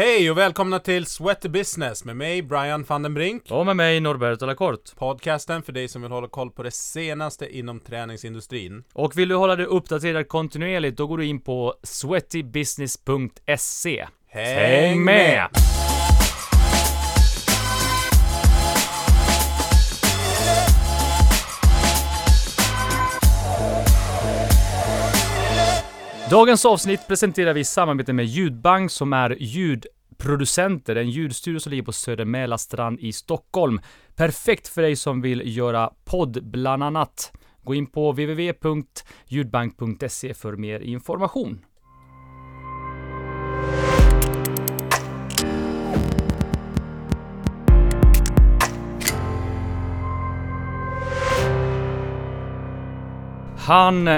Hej och välkomna till Sweaty Business med mig Brian van den Brink. Och med mig Norberto Lacorte. Podcasten för dig som vill hålla koll på det senaste inom träningsindustrin. Och vill du hålla dig uppdaterad kontinuerligt, då går du in på sweatybusiness.se. Häng med! Dagens avsnitt presenterar vi i samarbete med Ljudbank som är ljudproducenter, en ljudstudio som ligger på Söder Mälarstrand i Stockholm. Perfekt för dig som vill göra podd bland annat. Gå in på www.ljudbank.se för mer information. Han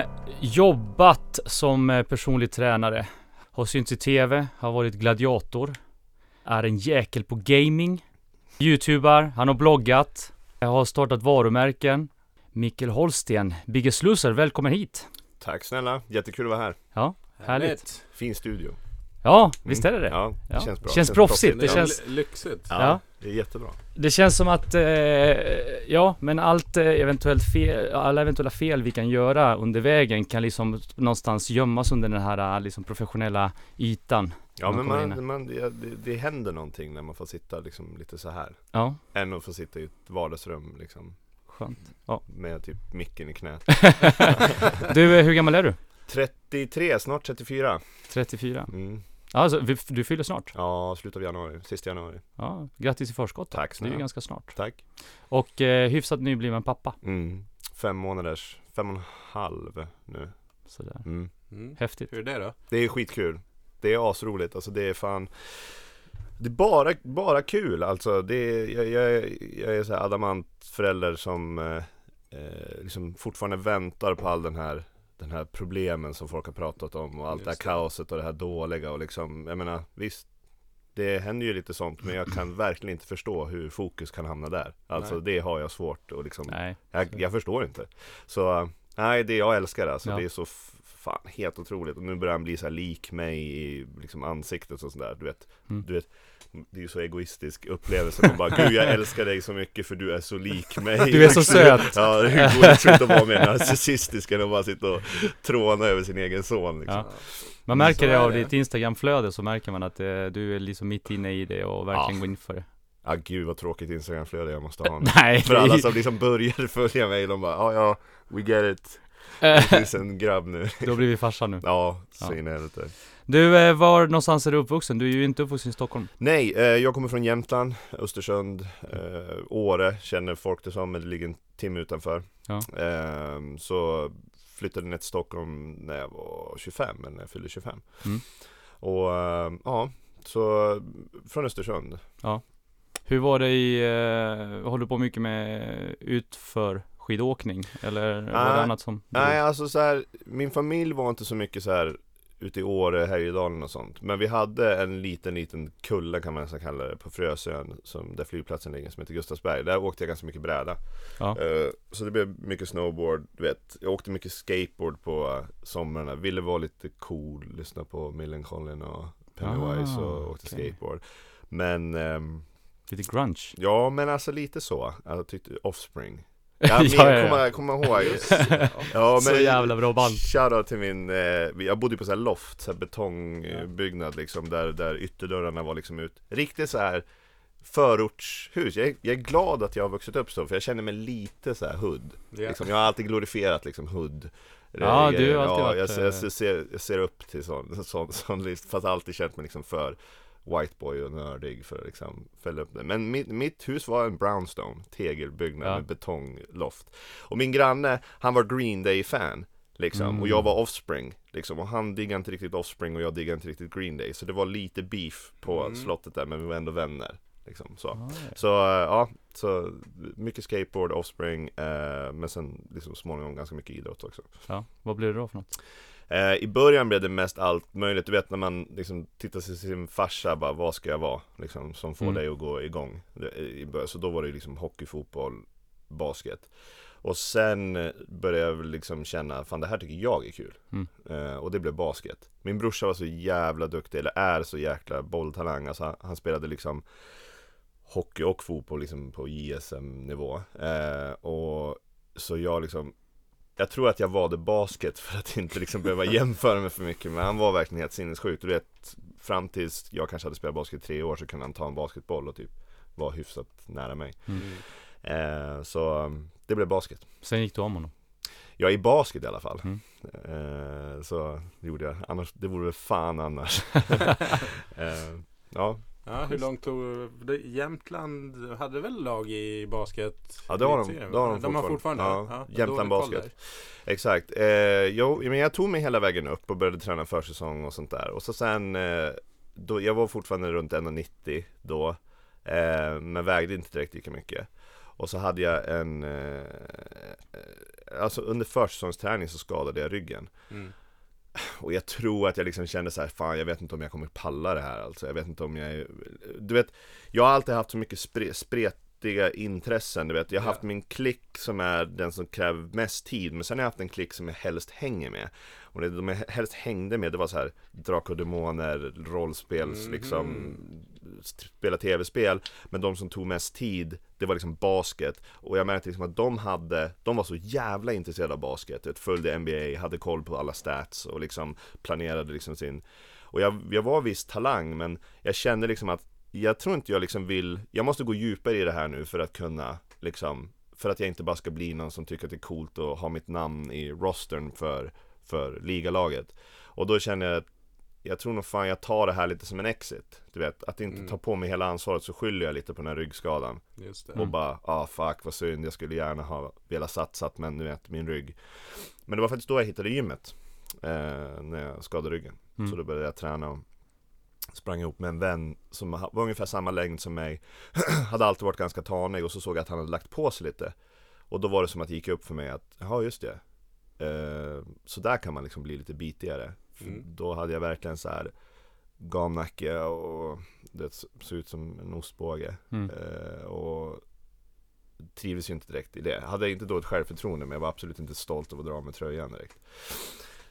jobbat som eh, personlig tränare. Har synts i TV, har varit gladiator. Är en jäkel på gaming. Youtubar, han har bloggat. Har startat varumärken. Mikael Holsten, Biggest Loser, välkommen hit! Tack snälla, jättekul att vara här. Ja, härligt. Fin studio. Ja, visst är det det? Ja, det Ja. känns bra. Känns proffsigt, det Ja, känns- ly- Lyxigt. Ja, Ja. det är jättebra. Det känns som att, eh, ja, men allt eh, eventuellt fel, alla eventuella fel vi kan göra under vägen kan liksom någonstans gömmas under den här eh, liksom professionella ytan. Ja men man, man, det, det- händer någonting när man får sitta liksom lite så här Ja, Än att få sitta i ett vardagsrum liksom skönt. Med typ micken i knät Du, eh, hur gammal är du? 33, snart 34 34? mm. Alltså, vi- du fyller snart? Ja, slutet av januari, sista januari Ja, grattis i förskott. Tack Det är snälla ju ganska snart. Tack Och eh, hyfsat nybliven pappa. mm. Fem månaders, fem och en halv nu Sådär. mm. Mm. Häftigt. Hur är det då? Det är skitkul Det är asroligt, alltså det är fan Det är bara, bara kul alltså det är, jag, jag, jag är så här adamant förälder som eh, eh, liksom fortfarande väntar på all den här den här problemen som folk har pratat om och allt det här Just det. kaoset och det här dåliga och liksom Jag menar visst Det händer ju lite sånt men jag kan verkligen inte förstå hur fokus kan hamna där Alltså Nej. det har jag svårt och liksom Nej. jag, jag förstår inte. Så nej, det jag älskar alltså. Ja. Det är så fan helt otroligt. Och nu börjar han bli så här lik mig i liksom ansiktet och sådär. Du vet, Mm. du vet. Det är ju så egoistisk upplevelse. Man bara, gud jag älskar dig så mycket för du är så lik mig. Du är så söt. Ja, hur går det inte att vara mer narcissistisk än att bara sitta och tråna över sin egen son liksom. Ja. Man märker det av det. ditt Instagramflöde så märker man att eh, du är liksom mitt inne i det och verkligen Ja. går in för det. Ja, gud vad tråkigt Instagramflöde jag måste ha nu. Nej, För det alla som liksom började följa mig, de bara, ja ja, we get it. Det Eh, finns en grabb nu. Då blir vi farsa nu. Ja, så Ja. in i helvete. Du, eh, var någonstans är du uppvuxen? Du är ju inte uppvuxen i Stockholm. Nej, eh, jag kommer från Jämtland, Östersund, eh, Åre känner folk det som, men det ligger en timme utanför. Ja. Eh, så flyttade ner till Stockholm när jag var 25, eller när jag fyllde 25. Mm. Och eh, ja, så från Östersund. Hur var det i, eh, håller du på mycket med utför skidåkning? Eller var det Nej. annat som? Nej, alltså så här, min familj var inte så mycket så här ute i Åre, Härjedalen och sånt. Men vi hade en liten, liten kulle kan man nästan kalla det, på Frösön, som, där flygplatsen ligger, som heter Gustavsberg. Där åkte jag ganska mycket bräda. Ja. Eh, så det blev mycket snowboard, du vet. Jag åkte mycket skateboard på uh, somrarna. Ville vara lite cool, lyssna på Millencolin och Pennywise Ah, och åkte okej. skateboard. Men, ehm, Lite grunge? ja men alltså lite så. Jag tyckte Offspring. Ja, men, Ja, ja, ja. Komma, komma ihåg. Ja, Så jävla bra band. Shoutout till min, eh, jag bodde på så här loft, så här betongbyggnad liksom, där, där ytterdörrarna var liksom ut. Riktigt så här förortshus. Jag är, jag är glad att jag har vuxit upp så, för jag känner mig lite så här hood. Ja. Liksom, jag har alltid glorifierat liksom hood. Ja, Eh, du har alltid ja, varit, jag, ser, eh, jag, ser- ser, jag ser upp till sån, sån, sån list, fast alltid känt mig liksom för whiteboy och nördig för att liksom fälla upp det. Men mitt, mitt hus var en brownstone, tegelbyggnad Ja. med betongloft. Och min granne, han var Green Day-fan. Liksom, Mm. och jag var Offspring, liksom, och han diggade inte riktigt Offspring och jag diggade inte riktigt Green Day Så det var lite beef på Mm. slottet där, men vi var ändå vänner liksom, så. Ah, ja. Så eh, ja, så mycket skateboard, Offspring, eh, men sen liksom småningom ganska mycket idrott också ja, vad blir det då för något? Eh, I början blev det mest allt möjligt, du vet när man liksom tittar sig sin farsa bara, vad ska jag vara? Liksom, som får Mm. dig att gå igång början. Så då var det liksom hockey, fotboll, basket Och sen eh, började jag liksom känna, fan det här tycker jag är kul. Mm. Eh, och det blev basket. Min brorsa var så jävla duktig, eller är så jäkla bolltalang. Alltså han, han spelade liksom hockey och fotboll liksom på JSM-nivå. Eh, och så jag liksom jag tror att jag valde basket för att inte liksom behöva jämföra mig för mycket Men han var verkligen helt sinnessjuk. Du vet, fram tills jag kanske hade spelat basket i tre år så kunde han ta en basketboll och typ vara hyfsat nära mig. Mm. eh, Så det blev basket. Sen gick du om honom. Är i basket i alla fall. Mm. eh, Så gjorde jag, annars, det vore fan annars. Eh, Ja, Ja, hur långt tog... det- Jämtland hade väl lag i basket? Ja, det har de. Det har va? de har fortfarande. fortfarande? Ja, jag Jämtland Basket. Exakt, eh, jo, men jag tog mig hela vägen upp och började träna försäsong och sånt där Och så sen, eh, då, jag var fortfarande runt 1,90 då eh, Men vägde inte direkt lika mycket Och så hade jag en, eh, alltså under försäsongsträning så skadade jag ryggen. Mm. Och jag tror att jag liksom kände så här, fan jag vet inte om jag kommer palla det här alltså. Jag vet inte om jag är... Du vet, jag har alltid haft så mycket spre, spretiga intressen, du vet. Jag har haft min klick som är den som kräver mest tid, men sen har jag haft en klick som jag helst hänger med. Och det de helst hängde med, det var så här Drakar och Demoner, rollspels, Mhm. liksom spela tv-spel. Men de som tog mest tid, det var liksom basket. Och jag märkte liksom att de hade, de var så jävla intresserade av basket. Följde NBA, hade koll på alla stats och liksom planerade liksom sin Och jag, jag var viss talang men jag kände liksom att jag tror inte jag liksom vill, jag måste gå djupare i det här nu för att kunna liksom För att jag inte bara ska bli någon som tycker att det är coolt att ha mitt namn i rostern för, för ligalaget. Och då känner jag att jag tror nog fan jag tar det här lite som en exit. Du vet, att inte Mm. ta på mig hela ansvaret så skyller jag lite på den här ryggskadan. Just det. och bara, ah fuck vad synd, jag skulle gärna ha velat satsat men du vet, min rygg. Men det var faktiskt då jag hittade gymmet eh, När jag skadade ryggen. Mm. Så då började jag träna och Sprang ihop med en vän som var ungefär samma längd som mig. Hade alltid varit ganska tanig och så såg jag att han hade lagt på sig lite. Och då var det som att det gick upp för mig att, jaha just det Så där kan man liksom bli lite bitigare För Mm. Då hade jag verkligen så här Gamnacke och det såg ut som en ostbåge Mm. Eh, och trivdes ju inte direkt i det. Hade inte då ett självförtroende men jag var absolut inte stolt över att dra med tröjan direkt.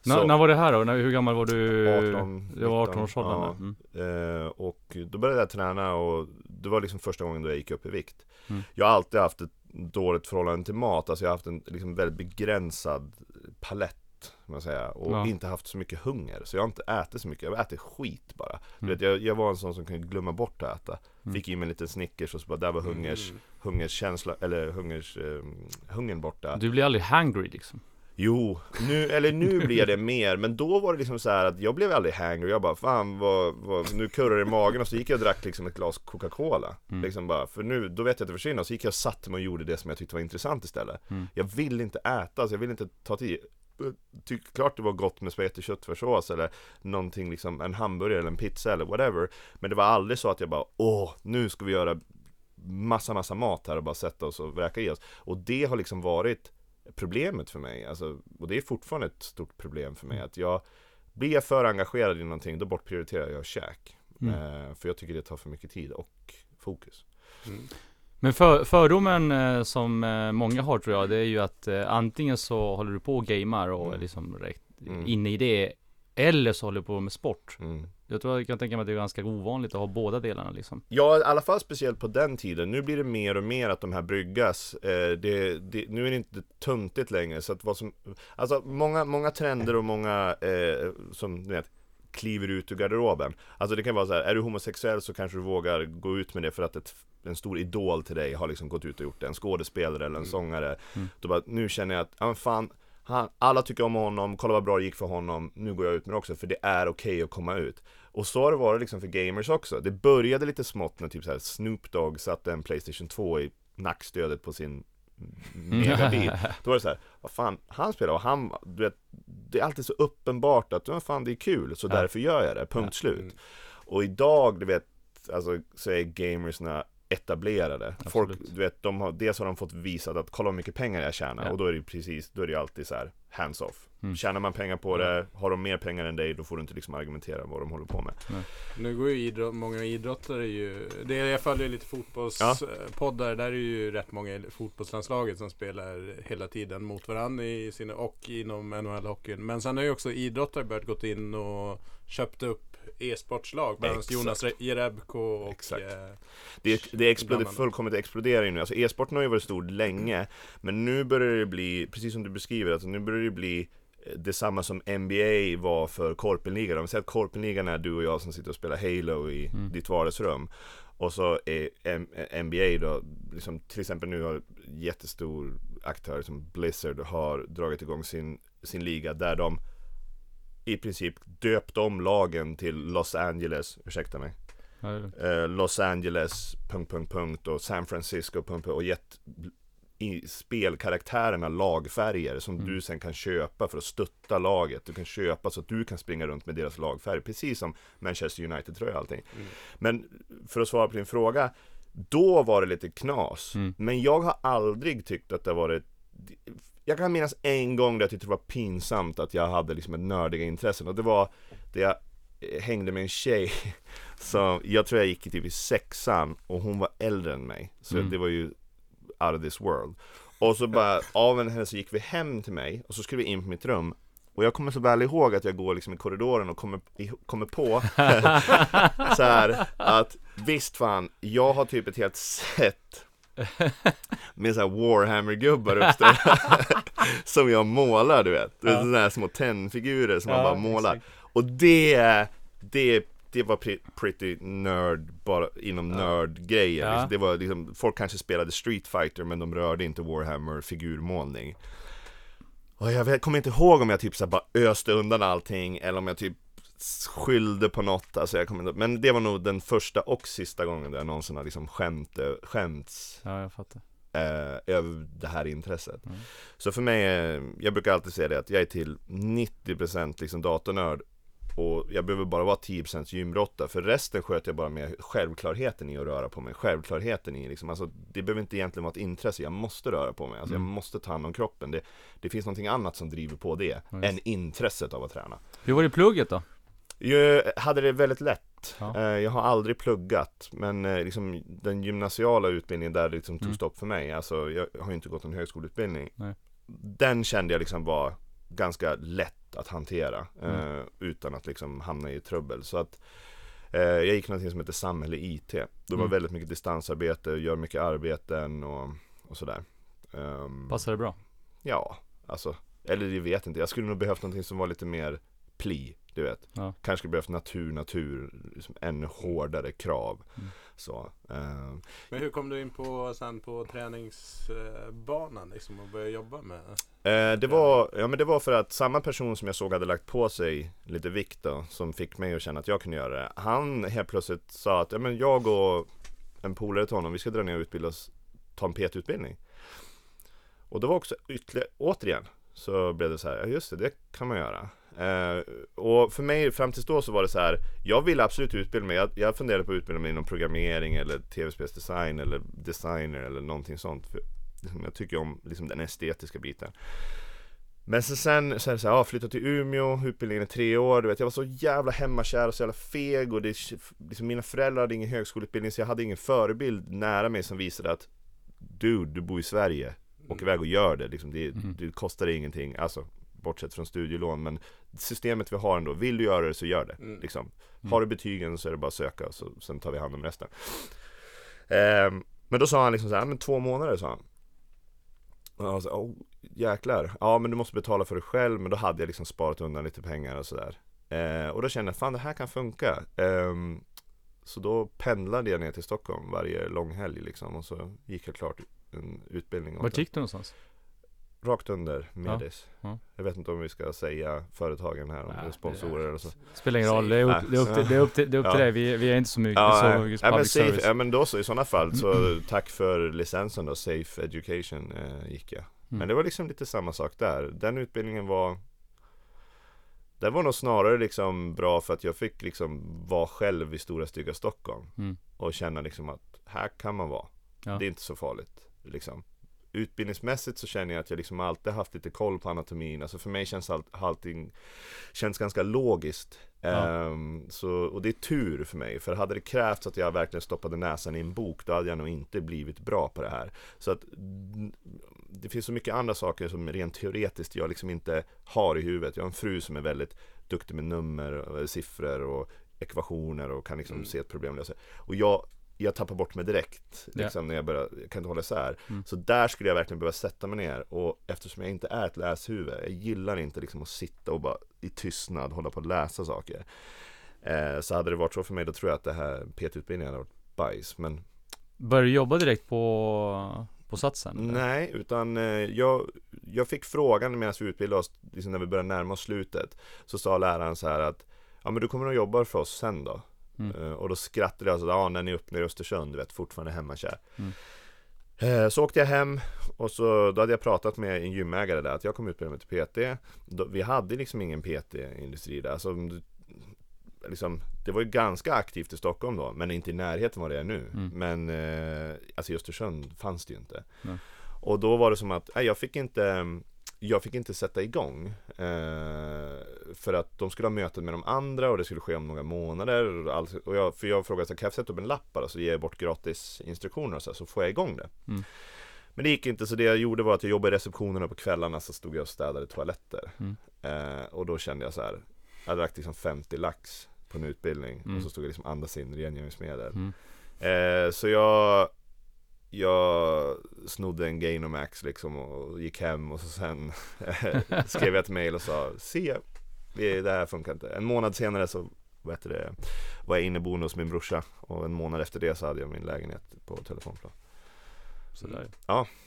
När, när var det här då? När, hur gammal var du? 18, Det var 19, 18-årsåldern? ja. Mm. Eh, och då började jag träna och det var liksom första gången då jag gick upp i vikt. Mm. Jag har alltid haft ett dåligt förhållande till mat, alltså jag har haft en liksom väldigt begränsad palett man säga, och Ja. inte haft så mycket hunger. Så jag har inte ätit så mycket, jag äter skit bara. Du Mm. vet, jag, jag var en sån som kunde glömma bort att äta. Mm. Fick i mig en liten Snickers och så bara, där var hungers, Mm. hungerskänsla, eller hungers, eh, hungern borta. Du blir aldrig hangry liksom? Jo, nu, eller nu blir det mer, men då var det liksom så här att jag blev aldrig hangry, jag bara fan vad, vad nu kurrar det i magen och så gick jag och drack liksom ett glas Coca-Cola. Mm. Liksom bara, för nu, då vet jag att det försvinner, och så gick jag och satte mig och gjorde det som jag tyckte var intressant istället. Mm. Jag vill inte äta, alltså jag vill inte ta tid Tyckte klart det var gott med spagetti köttfärssås eller någonting liksom, en hamburgare eller en pizza eller whatever. Men det var aldrig så att jag bara, åh, nu ska vi göra massa, massa mat här och bara sätta oss och vräka i oss. Och det har liksom varit problemet för mig, alltså, och det är fortfarande ett stort problem för mig att jag Blir jag för engagerad i någonting, då bortprioriterar jag käk Mm. eh, För jag tycker det tar för mycket tid och fokus Mm. Men för, fördomen eh, som eh, många har tror jag, det är ju att eh, antingen så håller du på och gamer och Mm. är liksom direkt Mm. inne i det, eller så håller du på med sport. Jag tror jag kan tänka mig att det är ganska ovanligt att ha båda delarna liksom. Ja, i alla fall speciellt på den tiden. Nu blir det mer och mer att de här bryggas. Eh, det, det, nu är det inte tuntigt längre. Så att vad som, alltså många, många trender och många eh, som du vet, kliver ut ur garderoben. Alltså det kan vara så här, är du homosexuell så kanske du vågar gå ut med det för att ett, en stor idol till dig har liksom gått ut och gjort det. En skådespelare eller en Mm. sångare. Mm. Då bara, nu känner jag att, ja men fan, han, alla tycker om honom, kolla vad bra det gick för honom, nu går jag ut med det också för det är okej att komma ut. Och så har det varit liksom för gamers också. Det började lite smått när typ så här Snoop Dogg satte en Playstation 2 i nackstödet på sin megabil. Då var det så här, vad fan, han spelar och han, du vet, det är alltid så uppenbart att, vad fan det är kul, så Ja. därför gör jag det, punkt Ja. slut. Mm. Och idag, du vet, alltså så är gamersna etablerade. Folk, du vet, de har, dels har de fått visat att kolla hur mycket pengar jag tjänar Ja. och då är det precis, då är det ju alltid så här hands-off. Mm. Tjänar man pengar på det, har de mer pengar än dig, då får du inte liksom argumentera vad de håller på med. Nu går ju idrott, många idrottare ju, det jag följer lite fotbollspoddar, där är ju rätt många i fotbollslandslaget som spelar hela tiden mot varandra i sina, och inom NHL-hockeyn. Men sen har ju också idrottare börjat gått in och köpt upp e-sportslag, bland. Jonas Re- Jerebko och Exakt. eh, Det, det annat. fullkomligt exploderar ju nu. Alltså e-sporten har ju varit stor länge, men nu börjar det bli, precis som du beskriver, alltså nu börjar det bli eh, detsamma som NBA var för korpenligan. Om vi säger att korpenligan är du och jag som sitter och spelar Halo i Mm. ditt vardagsrum. Och så är M- NBA då, liksom, till exempel nu har jättestor aktör som Blizzard har dragit igång sin, sin liga där de i princip döpt om lagen till Los Angeles, ursäkta mig, eh, Los Angeles, punkt, punkt, punkt och San Francisco, punkt, punkt, och gett spelkaraktärerna lagfärger som Mm. du sen kan köpa för att stötta laget. Du kan köpa så att du kan springa runt med deras lagfärg, precis som Manchester United tror jag allting. Mm. Men för att svara på din fråga, då var det lite knas. Mm. Men jag har aldrig tyckt att det har varit jag kan minnas en gång där jag tyckte det var pinsamt att jag hade liksom ett nördiga intressen och det var det jag eh, hängde med en tjej som, jag tror jag gick i typ i sexan och hon var äldre än mig. Så Mm. det var ju out of this world. Och så bara, av en henne så gick vi hem till mig och så skulle vi in på mitt rum och jag kommer så väl ihåg att jag går liksom i korridoren och kommer, kommer på så här att visst fan, jag har typ ett helt set med så här Warhammer-gubbar uppställt som jag målar du vet. Är Ja. sådana här små tennfigurer som man Ja, bara målar. exakt. Och det, det, det var pre- pretty nörd, bara inom nördgrejer. Ja. Liksom. Det var liksom, folk kanske spelade Street Fighter men de rörde inte Warhammer figurmålning. Och jag vet, kommer inte ihåg om jag typ så bara öste undan allting eller om jag typ skyllde på något, alltså jag kommer inte, men det var nog den första och sista gången där jag någonsin har liksom skämt, skämts Ja, jag fattar. eh, över det här intresset. Mm. Så för mig, eh, jag brukar alltid säga det att jag är till 90% liksom datornörd och jag behöver bara vara 10% gymrotta för resten sköter jag bara med självklarheten i att röra på mig, självklarheten i liksom, alltså det behöver inte egentligen vara ett intresse, jag måste röra på mig, alltså Mm. jag måste ta hand om kroppen. Det, det finns någonting annat som driver på det Ja, än intresset av att träna. Hur var det i plugget då? Jag hade det väldigt lätt. Ja. Eh, Jag har aldrig pluggat, men eh, liksom den gymnasiala utbildningen där det liksom tog Mm. stopp för mig. Alltså jag har ju inte gått en högskoleutbildning. Nej. Den kände jag liksom var ganska lätt att hantera Mm. eh, utan att liksom hamna i trubbel. Så att eh, jag gick någonting som heter samhälle IT. Det var Mm. väldigt mycket distansarbete, gör mycket arbeten och, och sådär. Um, Passade det bra? Ja, alltså, eller jag vet inte. Jag skulle nog behövt någonting som var lite mer pli, du vet. Ja. Kanske behövt natur, natur, liksom ännu hårdare krav. Mm. Så, eh, Men hur kom du in på sen på träningsbanan liksom och började jobba med? eh, det var, ja men det var för att samma person som jag såg hade lagt på sig lite vikt då, som fick mig att känna att jag kunde göra det. Han helt plötsligt sa att, ja men jag och en polare till honom, vi ska dra ner och utbilda oss, ta en PT-utbildning. Och det var också ytterligare, återigen, så blev det så här, ja just det, det kan man göra. Eh, och för mig fram tills då så var det så här, jag ville absolut utbilda mig. Jag, jag funderade på att utbilda mig inom programmering eller tv-spelsdesign eller designer eller någonting sånt. För, liksom, jag tycker om liksom, den estetiska biten. Men sen, sen så är det så här, ja, flytta till Umeå, utbildningen är tre år, du vet, jag var så jävla hemmakär och så jävla feg och det, liksom, mina föräldrar hade ingen högskoleutbildning så jag hade ingen förebild nära mig som visade att du, du bor i Sverige, åk iväg och gör det, liksom, det, Mm. det kostar ingenting, alltså bortsett från studielån, men systemet vi har ändå, vill du göra det så gör det, Mm. liksom. Mm. Har du betygen så är det bara att söka, och så, sen tar vi hand om resten. Ehm, men då sa han liksom så här, men två månader sa han. Och jag här, oh, jäklar, ja men du måste betala för dig själv, men då hade jag liksom sparat undan lite pengar och sådär. Eh, och då kände jag, fan det här kan funka. Ehm, så då pendlade jag ner till Stockholm varje långhelg liksom, och så gick jag klart en utbildning. Vart gick du någonstans? Rakt under Medis. ja. Jag vet inte om vi ska säga företagen här, om Nej, det är sponsorer eller så. Spelar ingen roll, det är upp, det är upp, till, det är upp, till, det är upp till Ja. dig. Vi, vi är inte så mycket, Ja, så nej. mycket ja, men public safe, service. ja men då så i sådana fall så tack för licensen då, Safe Education eh, gick jag. Men Mm. det var liksom lite samma sak där. Den utbildningen var Den var nog snarare liksom bra för att jag fick liksom vara själv i stora stygga Stockholm Mm. och känna liksom att här kan man vara. Ja. Det är inte så farligt liksom. Utbildningsmässigt så känner jag att jag liksom alltid haft lite koll på anatomin. Alltså för mig känns all, allting känns ganska logiskt. Ja. Um, så, och det är tur för mig, för hade det krävts att jag verkligen stoppade näsan i en bok, då hade jag nog inte blivit bra på det här. Så att det finns så mycket andra saker som rent teoretiskt jag liksom inte har i huvudet. Jag har en fru som är väldigt duktig med nummer, och siffror och ekvationer och kan liksom Mm. se ett problem lösa. Och jag, jag tappar bort mig direkt liksom, när jag börjar, jag kan inte hålla isär. Mm. Så där skulle jag verkligen behöva sätta mig ner och eftersom jag inte är ett läshuvud, jag gillar inte liksom att sitta och bara i tystnad hålla på att läsa saker. Eh, så hade det varit så för mig, då tror jag att det här PT-utbildningen hade varit bajs. Men Började du jobba direkt på, på satsen? eller? Nej, utan eh, jag, jag fick frågan medan vi utbildade oss, liksom när vi började närma oss slutet. Så sa läraren så här att Ja men du kommer att jobba för oss sen då. Mm. Eh, och då skrattade jag så ja när ni är uppe i Östersund, du vet fortfarande hemmakär. Mm. Eh, så åkte jag hem och så då hade jag pratat med en gymägare där att jag kommer utbilda mig till PT. Vi hade liksom ingen PT-industri där. Alltså, liksom, det var ju ganska aktivt i Stockholm då, men inte i närheten vad det är nu. Mm. Men eh, alltså i Östersund fanns det ju inte. Nej. Och då var det som att, nej, jag fick inte jag fick inte sätta igång eh, För att de skulle ha möten med de andra och det skulle ske om några månader och, allt, och jag, För jag frågade så här, kan jag sätta upp en lapp bara så ger jag bort gratis instruktioner och så, här, så får jag igång det Mm. Men det gick inte så det jag gjorde var att jag jobbade i receptionerna på kvällarna så stod jag och städade toaletter Mm. eh, Och då kände jag så här Jag hade lagt liksom 50 lax på en utbildning Mm. och så stod jag liksom andas in rengöringsmedel Mm. Eh, så jag Jag snodde en Gainomax liksom och gick hem och så sen skrev jag ett mail och sa Se, det här funkar inte. En månad senare så vad heter det, var jag inneboende hos min brorsa och en månad efter det så hade jag min lägenhet på telefonplan. Sådär.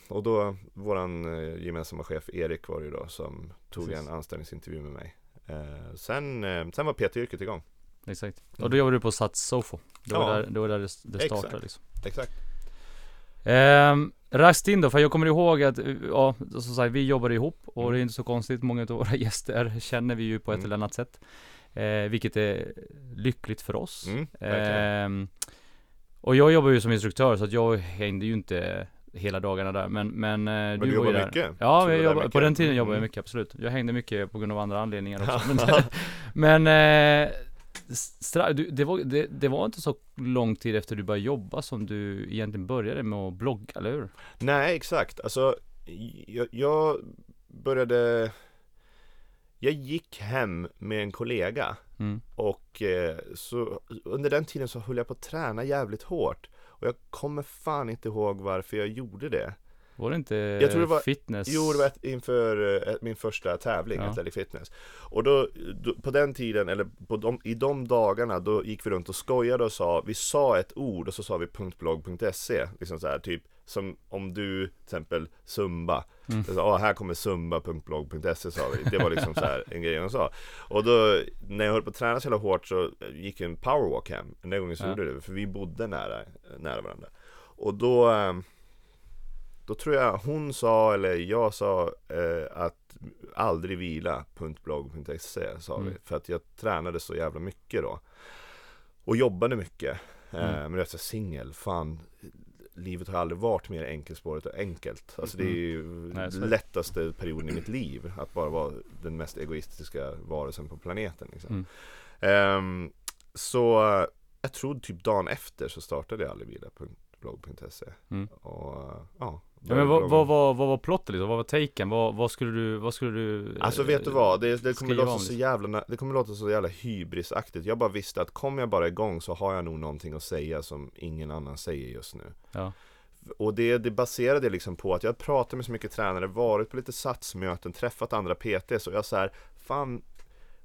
Och då, våran eh, gemensamma chef Erik var det ju då som tog Precis. en anställningsintervju med mig. Eh, sen, eh, sen var PT-yrket igång. Exakt. Och då jobbade du på Sats Sofo. Det var Ja. där, det, var där det, det startade Exakt. liksom. Exakt. Ehm, raskt in då, för jag kommer ihåg att, eh, ja, som sagt, vi jobbade ihop och Mm. det är inte så konstigt. Många av våra gäster känner vi ju på ett Mm. eller annat sätt. Eh, vilket är lyckligt för oss. Mm. Ehm, och jag jobbar ju som instruktör så att jag hängde ju inte hela dagarna där. Men, men, eh, Men du, du jobbar där. mycket? Ja, jag jobbar, mycket? på den tiden jobbade jag Mm. mycket, absolut. Jag hängde mycket på grund av andra anledningar också. men men eh, stra- du, det, var, det, det var inte så lång tid efter du började jobba som du egentligen började med att blogga, eller hur? Nej, exakt. Alltså, jag, jag började... Jag gick hem med en kollega Mm. och eh, så under den tiden så höll jag på att träna jävligt hårt. Och jag kommer fan inte ihåg varför jag gjorde det. Var det inte Jag tror det var- fitness? Jo, det var ett, inför eh, min första tävling, Ja. Athletic Fitness. Och då, då, på den tiden, eller på de, i de dagarna, då gick vi runt och skojade och sa, vi sa ett ord och så sa vi .blogg.se, liksom så här, typ som om du till exempel Zumba, Mm. så, ah, här kommer zumba.blogg.se sa vi, det var liksom så här en grej de sa. Och då, när jag höll på att träna så jävla hårt så gick en powerwalk hem, den där gången så Ja. gjorde det, för vi bodde nära, nära varandra. Och då ehm, då tror jag hon sa, eller jag sa eh, att aldrig vila, .blogg.se sa vi. Mm. För att jag tränade så jävla mycket då. Och jobbade mycket. Eh, Mm. men jag är så singel, fan. Livet har aldrig varit mer enkelspårigt och enkelt. Alltså det är ju Mm. Lättaste perioden i mitt liv. Att bara vara den mest egoistiska varelsen på planeten. Liksom. Ehm, så eh, jag tror typ dagen efter så startade jag aldrig vila.blogg.se. Mm. Och eh, ja. Ja, men vad, vad, vad, vad var plotten liksom? Vad var taken? Vad, vad skulle du, vad skulle du Alltså eh, vet du vad, det, det, kommer låta om så det? jävla, det kommer låta så jävla hybrisaktigt Jag bara visste att kommer jag bara igång så har jag nog någonting att säga som ingen annan säger just nu Ja, Och det, det baserade liksom på att jag pratat med så mycket tränare, varit på lite satsmöten, träffat andra PTs och jag så här, fan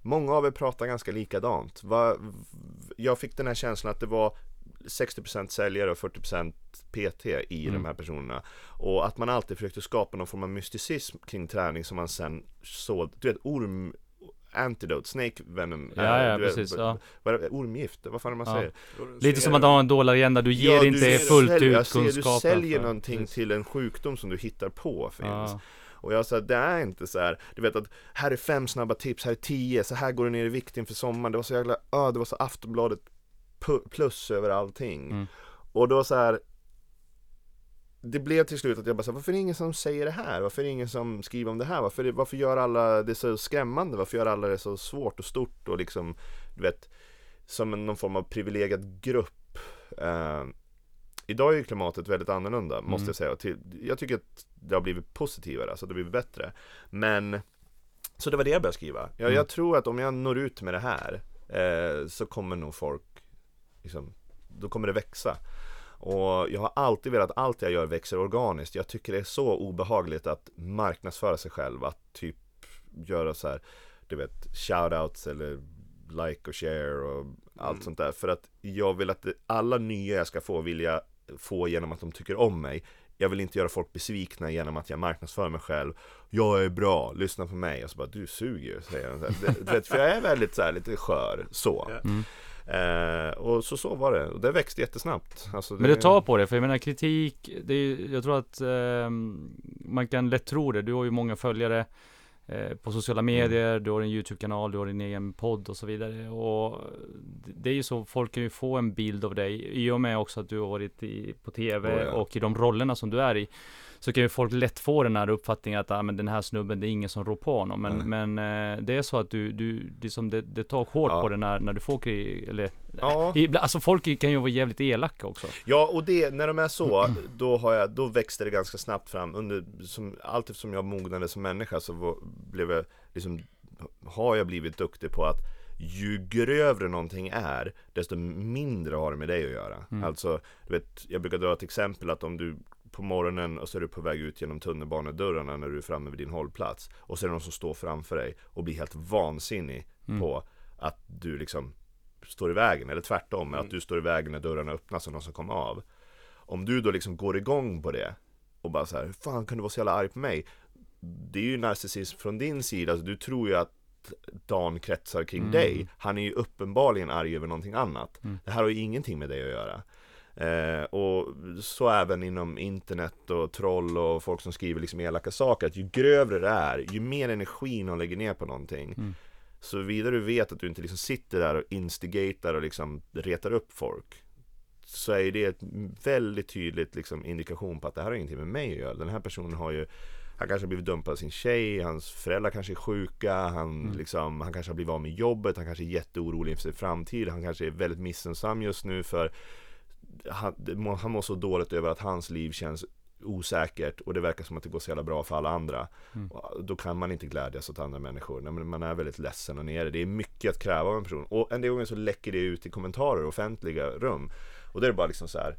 Många av er pratar ganska likadant Va, Jag fick den här känslan att det var 60% säljare och 40% PT i Mm. de här personerna Och att man alltid försökte skapa någon form av mysticism kring träning som man sen såg, du vet orm Antidote, snake venom ja, ja vet, precis. Ja. ormgift, vad fan är man Ja. säger? Lite som att ha en dålig agenda, du ger Ja, inte du fullt säljer- ut kunskapen. Du säljer för- någonting precis. till en sjukdom som du hittar på finns. Ja, Och jag sa, det är inte så här. Du vet att här är fem snabba tips, här är tio, så här går du ner i vikt inför sommaren. Det var så jävla, öh, det var så Aftonbladet plus över allting. Mm. Och då så här. det blev till slut att jag bara sa, varför är det ingen som säger det här? Varför är det ingen som skriver om det här? Varför, varför gör alla det så skrämmande? Varför gör alla det så svårt och stort och liksom, du vet, som någon form av privilegierad grupp? Uh, idag är ju klimatet väldigt annorlunda, mm. måste jag säga. Till, jag tycker att det har blivit positivare, alltså det har blivit bättre. Men, så det var det jag började skriva. Jag, mm. jag tror att om jag når ut med det här, eh, så kommer nog folk, liksom, då kommer det växa. Och jag har alltid velat att allt jag gör växer organiskt. Jag tycker det är så obehagligt att marknadsföra sig själv. Att typ göra så här, du vet, shoutouts eller like och share och allt mm. sånt där. För att jag vill att alla nya jag ska få vill jag få genom att de tycker om mig. Jag vill inte göra folk besvikna genom att jag marknadsför mig själv. Jag är bra, lyssna på mig. Och så bara, du suger säger vet, för jag är väldigt så här, lite skör, så. Mm. Eh, och så, så var det. Och det växte jättesnabbt. Alltså det... Men det tar på det, för jag menar kritik, det är, jag tror att eh, man kan lätt tro det. Du har ju många följare eh, på sociala mm. medier, mm. du har en YouTube-kanal, du har din egen podd och så vidare. Och det är ju så, folk kan ju få en bild av dig i och med också att du har varit i, på TV oh, ja. och i de rollerna som du är i så kan ju folk lätt få den här uppfattningen att ah, men den här snubben, det är ingen som rår på honom. Men, mm. men eh, det är så att du, du liksom det, det tar hårt ja. på det när, när du får krig, eller ja. Alltså folk kan ju vara jävligt elaka också. Ja, och det, när de är så, då har jag, då växte det ganska snabbt fram under, som, allt eftersom jag mognade som människa så var, blev jag liksom, har jag blivit duktig på att ju grövre någonting är, desto mindre har det med dig att göra. Mm. Alltså, du vet, jag brukar dra ett exempel att om du på morgonen och så är du på väg ut genom tunnelbanedörrarna när du är framme vid din hållplats. Och så är det någon som står framför dig och blir helt vansinnig mm. på att du liksom står i vägen. Eller tvärtom, mm. att du står i vägen när dörrarna öppnas och någon som kommer av. Om du då liksom går igång på det och bara så här, hur fan kan du vara så jävla arg på mig? Det är ju narcissism från din sida, alltså, du tror ju att Dan kretsar kring mm. dig. Han är ju uppenbarligen arg över någonting annat. Mm. Det här har ju ingenting med dig att göra. Eh, och så även inom internet och troll och folk som skriver liksom elaka saker. Att ju grövre det är, ju mer energi de lägger ner på någonting. Mm. Så vidare du vet att du inte liksom sitter där och instigatar och liksom retar upp folk. Så är det ett väldigt tydligt liksom indikation på att det här har ingenting med mig att göra. Den här personen har ju han kanske har blivit dumpad av sin tjej, hans föräldrar kanske är sjuka, han, mm. liksom, han kanske har blivit av med jobbet, han kanske är jätteorolig inför sin framtid, han kanske är väldigt missunnsam just nu för han, han mår så dåligt över att hans liv känns osäkert och det verkar som att det går så jävla bra för alla andra. Mm. Då kan man inte glädjas åt andra människor. Man är väldigt ledsen och nere. Det är mycket att kräva av en person. Och en del gånger så läcker det ut i kommentarer, offentliga rum. Och då är det bara liksom så här.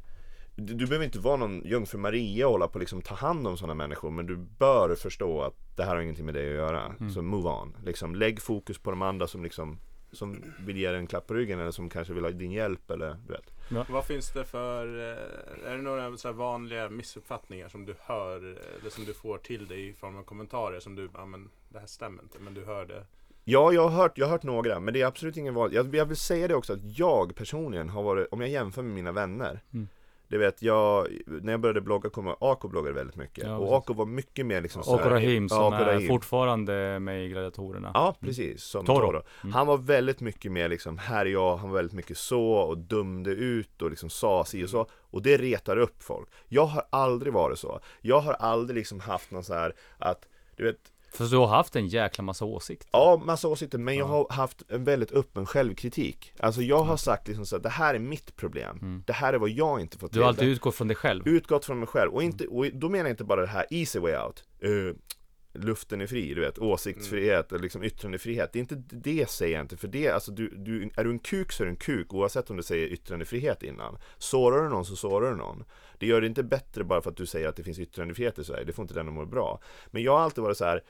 Du, du behöver inte vara någon jungfru Maria och hålla på liksom ta hand om sådana människor. Men du bör förstå att det här har ingenting med dig att göra. Mm. Så move on. Liksom, lägg fokus på de andra som liksom som vill ge dig en klapp på ryggen eller som kanske vill ha din hjälp eller du vet. Ja. Vad finns det för, eh, är det några så vanliga missuppfattningar som du hör eller som du får till dig i form av kommentarer som du, ja men det här stämmer inte men du hör det? Ja, jag har hört, jag har hört några, men det är absolut ingen vanlig. Jag, jag vill säga det också att jag personligen har varit, om jag jämför med mina vänner, mm. Det vet jag, när jag började blogga kom Ako bloggade väldigt mycket. Ja, och Ako var mycket mer liksom Ako Rahim som Rahim. är fortfarande med i Gladiatorerna. Ja precis, som Toro, Toro. Mm. Han var väldigt mycket mer liksom, här är jag, han var väldigt mycket så och dömde ut och liksom sa si och så. Och det retar upp folk. Jag har aldrig varit så. Jag har aldrig liksom haft någon så här att, du vet för du har haft en jäkla massa åsikter? Ja, massa åsikter, men jag har haft en väldigt öppen självkritik. Alltså jag har sagt liksom så att det här är mitt problem. Mm. Det här är vad jag inte får till Du har alltid utgått från dig själv? Utgått från mig själv, och, inte, och då menar jag inte bara det här easy way out. Uh, Luften är fri, du vet, åsiktsfrihet och liksom yttrandefrihet. Det är inte det säger jag inte, för det, alltså du, du, är du en kuk så är du en kuk oavsett om du säger yttrandefrihet innan. Sårar du någon så sårar du någon. Det gör det inte bättre bara för att du säger att det finns yttrandefrihet i Sverige, det får inte den att må bra. Men jag har alltid varit så här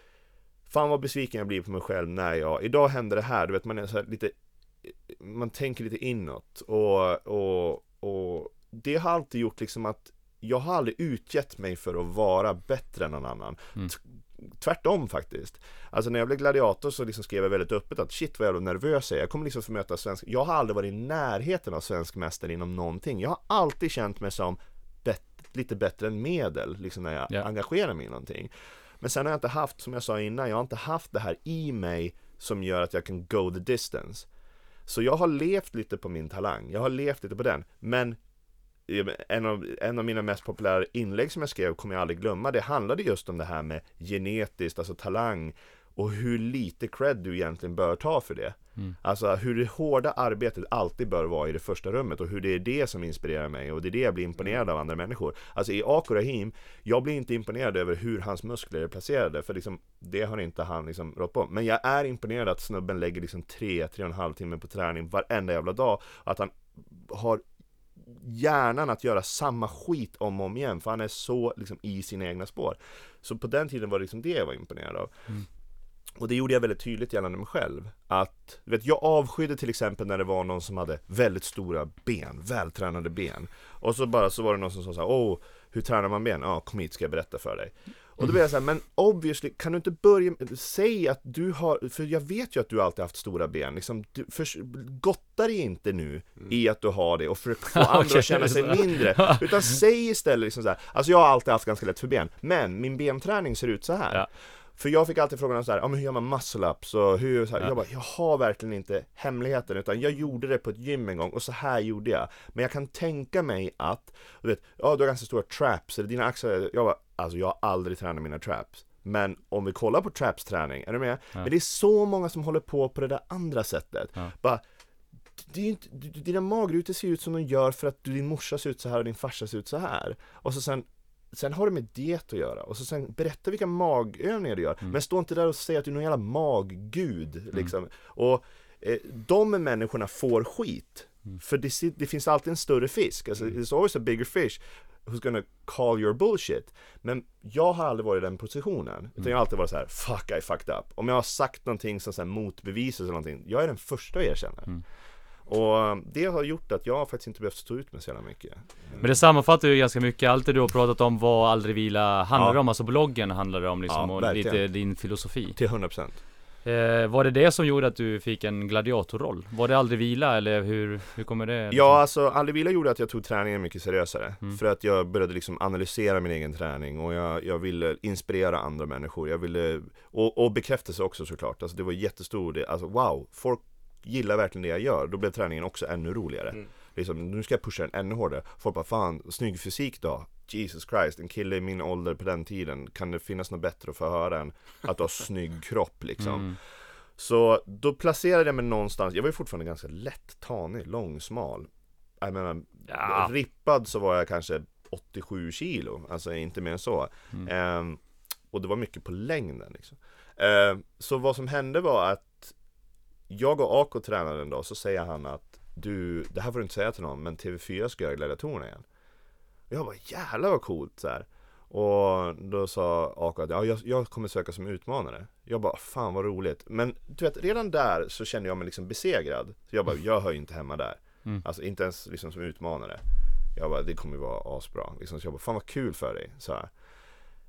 Fan vad besviken jag blir på mig själv när jag, idag händer det här, du vet man är så lite Man tänker lite inåt och, och, och Det har alltid gjort liksom att Jag har aldrig utgett mig för att vara bättre än någon annan. Mm. Tvärtom faktiskt. Alltså när jag blev gladiator så liksom skrev jag väldigt öppet att shit vad jävla nervös jag är. Jag kommer liksom få möta svensk Jag har aldrig varit i närheten av svensk mästare inom någonting. Jag har alltid känt mig som lite bättre än medel liksom när jag yeah. engagerar mig i någonting men sen har jag inte haft, som jag sa innan, jag har inte haft det här i mig som gör att jag kan go the distance. Så jag har levt lite på min talang, jag har levt lite på den. Men en av, en av mina mest populära inlägg som jag skrev kommer jag aldrig glömma. Det handlade just om det här med genetiskt, alltså talang och hur lite cred du egentligen bör ta för det. Mm. Alltså hur det hårda arbetet alltid bör vara i det första rummet och hur det är det som inspirerar mig och det är det jag blir imponerad av andra människor. Alltså i Ako Rahim, jag blir inte imponerad över hur hans muskler är placerade för liksom, det har inte han liksom rått på. Men jag är imponerad att snubben lägger liksom 3, 3,5 timme på träning varenda jävla dag. Att han har hjärnan att göra samma skit om och om igen för han är så liksom i sina egna spår. Så på den tiden var det liksom det jag var imponerad av. Mm. Och det gjorde jag väldigt tydligt gällande mig själv. Att, vet, jag avskydde till exempel när det var någon som hade väldigt stora ben, vältränade ben. Och så bara så var det någon som sa såhär, åh, hur tränar man ben? Ja, kom hit ska jag berätta för dig. Och då blir jag såhär, men obviously, kan du inte börja, säg att du har, för jag vet ju att du alltid haft stora ben, liksom, du, för, gotta dig inte nu i att du har det och försök få andra okay, att känna sig mindre. Utan säg istället liksom så här, alltså jag har alltid haft ganska lätt för ben, men min benträning ser ut så här. Ja. För jag fick alltid frågan så här, ja men hur gör man muscle-ups och hur, så här, ja. jag bara, jag har verkligen inte hemligheten utan jag gjorde det på ett gym en gång och så här gjorde jag. Men jag kan tänka mig att, du vet, ja du har ganska stora traps, eller dina axlar, jag bara, alltså jag har aldrig tränat mina traps. Men om vi kollar på traps träning, är du med? Ja. Men det är så många som håller på på det där andra sättet. Ja. Bara, det är inte, dina magrutor ser ut som de gör för att din morsa ser ut så här och din farsa ser ut så här. Och så sen Sen har det med diet att göra och så sen berätta vilka magövningar du gör. Mm. Men stå inte där och säg att du är någon jävla maggud mm. liksom. Och eh, de människorna får skit. Mm. För det, det, finns alltid en större fisk. Alltså, mm. there's always a bigger fish who's gonna call your bullshit. Men jag har aldrig varit i den positionen. Utan jag har alltid varit så här: fuck I fucked up. Om jag har sagt någonting som så här motbevisas eller någonting, jag är den första att erkänna. Mm. Och det har gjort att jag faktiskt inte behövt stå ut med så jävla mycket. Men det sammanfattar ju ganska mycket, allt det du har pratat om vad Aldrig Vila handlar ja. om, alltså bloggen handlar det om liksom, ja, och lite din filosofi. Till 100% eh, Var det det som gjorde att du fick en gladiatorroll? Var det Aldrig Vila eller hur, hur kommer det? Liksom? Ja, alltså Aldrig Vila gjorde att jag tog träningen mycket seriösare. Mm. För att jag började liksom analysera min egen träning och jag, jag ville inspirera andra människor. Jag ville, och, och bekräftelse också såklart. Alltså det var jättestor del, alltså wow, folk gillar verkligen det jag gör, då blev träningen också ännu roligare. Mm. Liksom, nu ska jag pusha den ännu hårdare. Folk bara, fan, snygg fysik då? Jesus Christ, en kille i min ålder på den tiden, kan det finnas något bättre att få höra än att ha snygg kropp liksom? Mm. Så då placerade jag mig någonstans, jag var ju fortfarande ganska lätt tanig, lång, smal. Jag menar, ja. rippad så var jag kanske 87 kilo, alltså inte mer än så. Mm. Um, och det var mycket på längden liksom. Uh, så vad som hände var att jag och Ako tränade en dag, så säger han att du, det här får du inte säga till någon, men TV4 ska göra gladiatorerna igen. Och jag bara jävlar vad coolt så här. Och då sa Ako att ja, jag, jag kommer söka som utmanare. Jag bara fan vad roligt. Men du vet redan där så kände jag mig liksom besegrad. Så jag bara jag hör ju inte hemma där. Mm. Alltså inte ens liksom som utmanare. Jag bara det kommer ju vara asbra. Liksom, så jag bara fan vad kul för dig. Så här.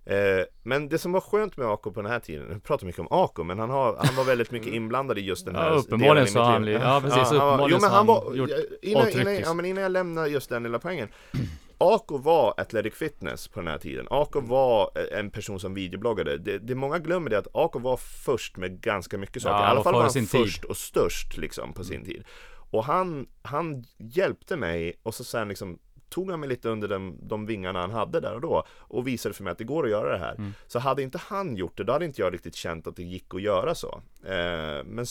Eh, men det som var skönt med Ako på den här tiden, jag pratar mycket om Ako, men han, har, han var väldigt mycket inblandad i just den här ja, uppenbarligen så han, ja precis, ja, uppenbarligen jo, men han var, gjort innan, innan, ja, men innan jag lämnar just den lilla poängen Ako var Athletic Fitness på den här tiden. Ako var en person som videobloggade. Det, det många glömmer det att Ako var först med ganska mycket saker. Ja, I alla fall var han först tid. och störst liksom på sin mm. tid. Och han, han hjälpte mig och så sen liksom tog han mig lite under den, de vingarna han hade där och då och visade för mig att det går att göra det här. Mm. Så hade inte han gjort det, då hade inte jag riktigt känt att det gick att göra så. Eh, men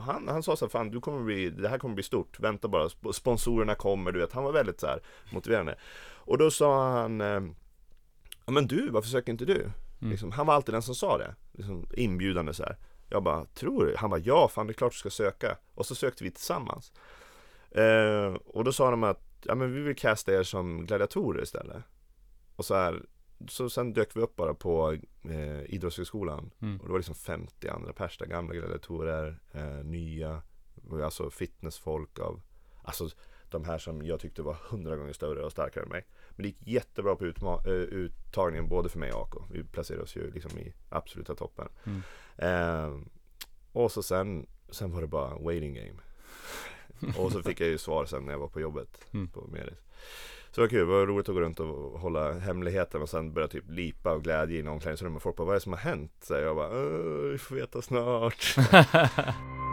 han, han sa så här, fan du kommer bli, det här kommer bli stort, vänta bara, sponsorerna kommer, du vet, han var väldigt så här motiverande. Och då sa han, eh, ja men du, varför söker inte du? Mm. Liksom, han var alltid den som sa det, liksom, inbjudande så här. Jag bara, tror du? Han bara, ja fan det är klart du ska söka. Och så sökte vi tillsammans. Eh, och då sa de att ja men vi vill casta er som gladiatorer istället. Och så här, så sen dök vi upp bara på eh, Idrottshögskolan mm. och det var liksom 50 andra pers där, gamla gladiatorer, eh, nya, alltså fitnessfolk av, alltså de här som jag tyckte var hundra gånger större och starkare än mig. Men det gick jättebra på utma- uh, uttagningen både för mig och AK. Vi placerade oss ju liksom i absoluta toppen. Mm. Uh, och så sen, sen var det bara waiting game. Och så fick jag ju svar sen när jag var på jobbet mm. på Medis. Så det var kul, det var roligt att gå runt och hålla hemligheten och sen börja typ lipa av glädje i omklädningsrummet. Folk bara, vad är det som har hänt? Så jag bara, vi får veta snart.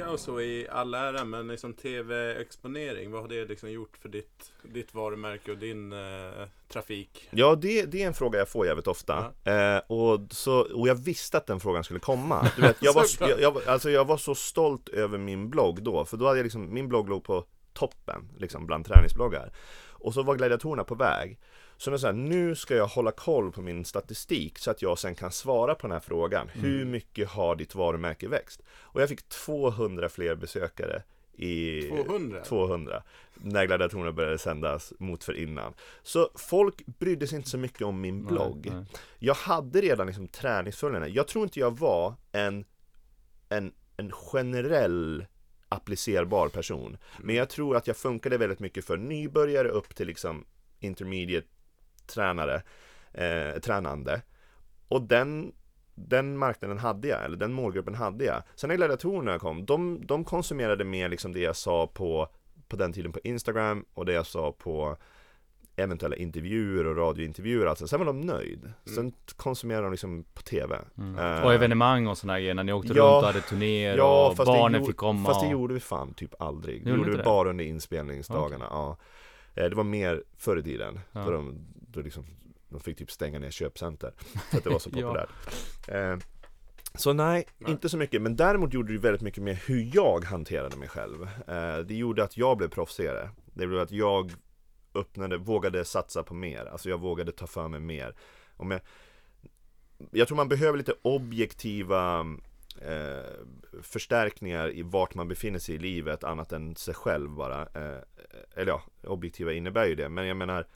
blogga och så i all ära, men liksom tv-exponering, vad har det liksom gjort för ditt, ditt varumärke och din eh, trafik? Ja, det, det är en fråga jag får jävligt ofta. Eh, och, så, och jag visste att den frågan skulle komma. Du vet, jag, var, jag, jag, alltså jag var så stolt över min blogg då, för då hade jag liksom, min blogg låg på toppen, liksom bland träningsbloggar. Och så var gladiatorerna på väg. Så så här, nu ska jag hålla koll på min statistik så att jag sen kan svara på den här frågan. Hur mycket har ditt varumärke växt? Och jag fick 200 fler besökare i 200? 200 när gladiatorerna började sändas mot för innan. Så folk brydde sig inte så mycket om min blogg. Nej, nej. Jag hade redan liksom träningsföljande. Jag tror inte jag var en, en, en generell applicerbar person. Men jag tror att jag funkade väldigt mycket för nybörjare upp till liksom intermediate tränare, eh, tränande. Och den, den marknaden hade jag, eller den målgruppen hade jag. Sen när gladiatorerna kom, de, de konsumerade mer liksom det jag sa på, på den tiden på Instagram och det jag sa på eventuella intervjuer och radiointervjuer alltså. Sen var de nöjd. Sen konsumerade de liksom på TV. Mm. Eh, Och evenemang och sådana grejer när ni åkte ja, runt och hade turnéer och fast det barnen fick komma Fast det och... gjorde vi fan typ aldrig. Det Gjorde vi det? bara under inspelningsdagarna. Ja. Eh, Det var mer förr i tiden. Ja. Då de, då liksom, de fick typ stänga ner köpcenter. För att det var så Ja. populärt. eh, så nej, Nej. inte så mycket. Men däremot gjorde det väldigt mycket med hur jag hanterade mig själv. Eh, det gjorde att jag blev proffsigare. Det gjorde att jag öppnade, vågade satsa på mer. Alltså jag vågade ta för mig mer. Om jag, jag tror man behöver lite objektiva eh, förstärkningar i vart man befinner sig i livet annat än sig själv bara. Eh, eller ja, objektiva innebär ju det. Men jag menar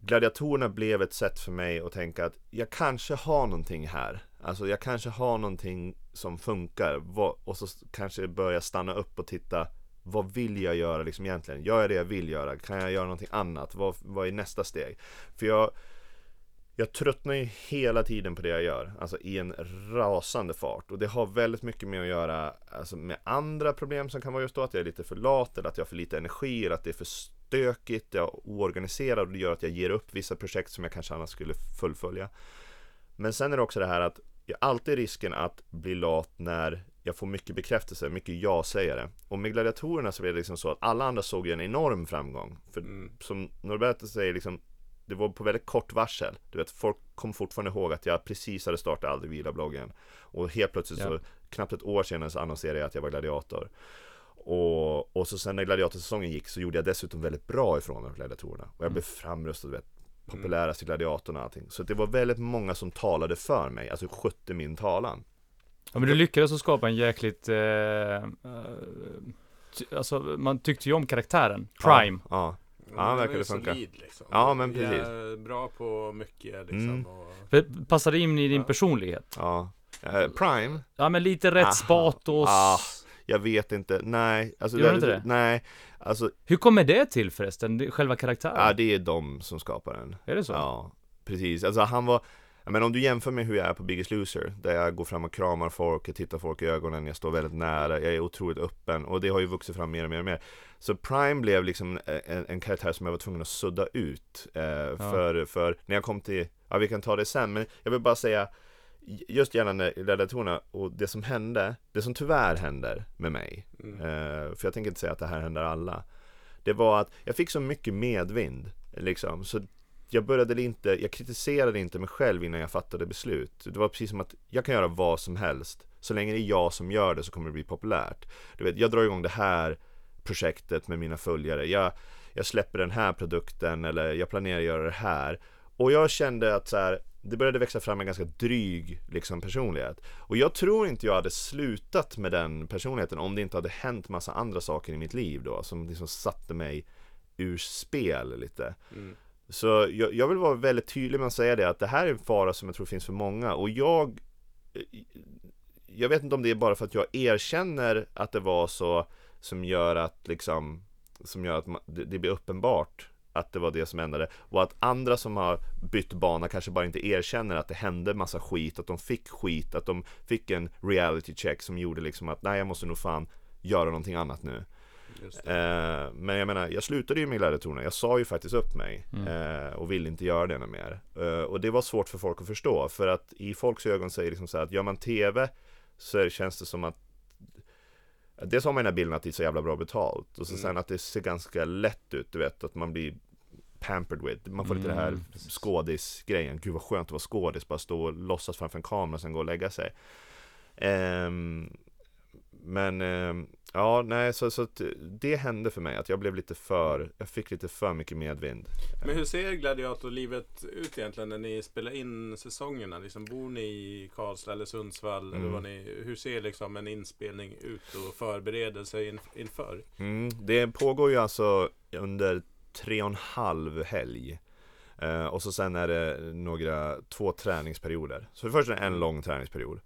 Gladiatorerna blev ett sätt för mig att tänka att jag kanske har någonting här. Alltså jag kanske har någonting som funkar. Och så kanske börja stanna upp och titta vad vill jag göra liksom egentligen? Gör jag det jag vill göra? Kan jag göra någonting annat? Vad, vad är nästa steg? För jag jag tröttnar ju hela tiden på det jag gör, alltså i en rasande fart. Och det har väldigt mycket med att göra alltså med andra problem som kan vara just då att jag är lite för lat, eller att jag har för lite energi, eller att det är för stökigt, jag är oorganiserad och det gör att jag ger upp vissa projekt som jag kanske annars skulle fullfölja. Men sen är det också det här att jag alltid risken att bli lat när jag får mycket bekräftelse, mycket ja-sägare. Och med gladiatorerna så blev det liksom så att alla andra såg ju en enorm framgång. För Mm. som Norberto säger, liksom, det var på väldigt kort varsel. Du vet, folk kom fortfarande ihåg att jag precis hade startat Aldrig Vila-bloggen. Och helt plötsligt så, Ja. knappt ett år senare så annonserade jag att jag var gladiator. Och, och så sen när gladiatorsäsongen gick så gjorde jag dessutom väldigt bra ifrån mig gladiatorerna. Och jag blev framröstad, du vet, populärast i gladiatorn och allting. Så det var väldigt många som talade för mig, alltså skötte min talan. Ja men du lyckades att skapa en jäkligt, eh, eh, alltså man tyckte ju om karaktären, Prime. Ja, ja. Ja, är ju det funka. solid, liksom. Ja, men precis. Ja, bra på mycket liksom. Mm. Och, Passade in i din Ja. personlighet. ja. Eh, Prime, Ja men lite rätt Aha. spatos. Ah. Jag vet inte, nej. Alltså, Gör inte det? Nej, alltså, Hur kommer det till förresten? Det- Själva karaktären? ja, det är de som skapar den. Är det så? Ja, precis. Alltså han var, menar om du jämför med hur jag är på Biggest Loser, där jag går fram och kramar folk, jag tittar folk i ögonen, jag står väldigt nära, jag är otroligt öppen och det har ju vuxit fram mer och mer och mer. Så Prime blev liksom en, en karaktär som jag var tvungen att sudda ut. Eh, för, för när jag kom till, ja vi kan ta det sen, men jag vill bara säga Just gällande gladiatorerna och det som hände, det som tyvärr händer med mig, mm. Eh, för jag tänker inte säga att det här händer alla. Det var att jag fick så mycket medvind, liksom, så jag började inte, jag kritiserade inte mig själv innan jag fattade beslut. Det var precis som att jag kan göra vad som helst. Så länge det är jag som gör det så kommer det bli populärt. Du vet, jag drar igång det här projektet med mina följare. Jag, jag släpper den här produkten eller jag planerar att göra det här. Och jag kände att så här, det började växa fram en ganska dryg liksom, personlighet. Och jag tror inte jag hade slutat med den personligheten om det inte hade hänt massa andra saker i mitt liv då som liksom satte mig ur spel lite. Mm. Så jag, jag vill vara väldigt tydlig med att säga det att det här är en fara som jag tror finns för många och jag Jag vet inte om det är bara för att jag erkänner att det var så som gör att liksom som gör att det blir uppenbart att det var det som ändrade och att andra som har bytt bana kanske bara inte erkänner att det hände massa skit, att de fick skit, att de fick en reality check som gjorde liksom att nej jag måste nog fan göra någonting annat nu. Eh, men jag menar, jag slutade ju med gladiatorerna. Jag sa ju faktiskt upp mig Mm. eh, och ville inte göra det något mer. Eh, och det var svårt för folk att förstå. För att i folks ögon säger liksom så här att gör man TV så känns det som att Dels har man den här bilden att det är så jävla bra betalt och så Mm. sen att det ser ganska lätt ut, du vet att man blir pampered with. Man får lite det här Mm, skådisgrejen. Gud vad skönt att vara skådis, bara stå och låtsas framför en kamera och sen gå och lägga sig. Ehm, men ehm, ja, nej, så, så att det hände för mig att jag blev lite för, jag fick lite för mycket medvind. Men hur ser gladiatorlivet ut egentligen när ni spelar in säsongerna? Liksom, bor ni i Karlstad eller Sundsvall? Eller Mm. vad ni, hur ser liksom en inspelning ut och förberedelse in, inför? Mm, det pågår ju alltså under tre och en halv helg. Eh, och så sen är det några, två träningsperioder. Så först är det en lång träningsperiod.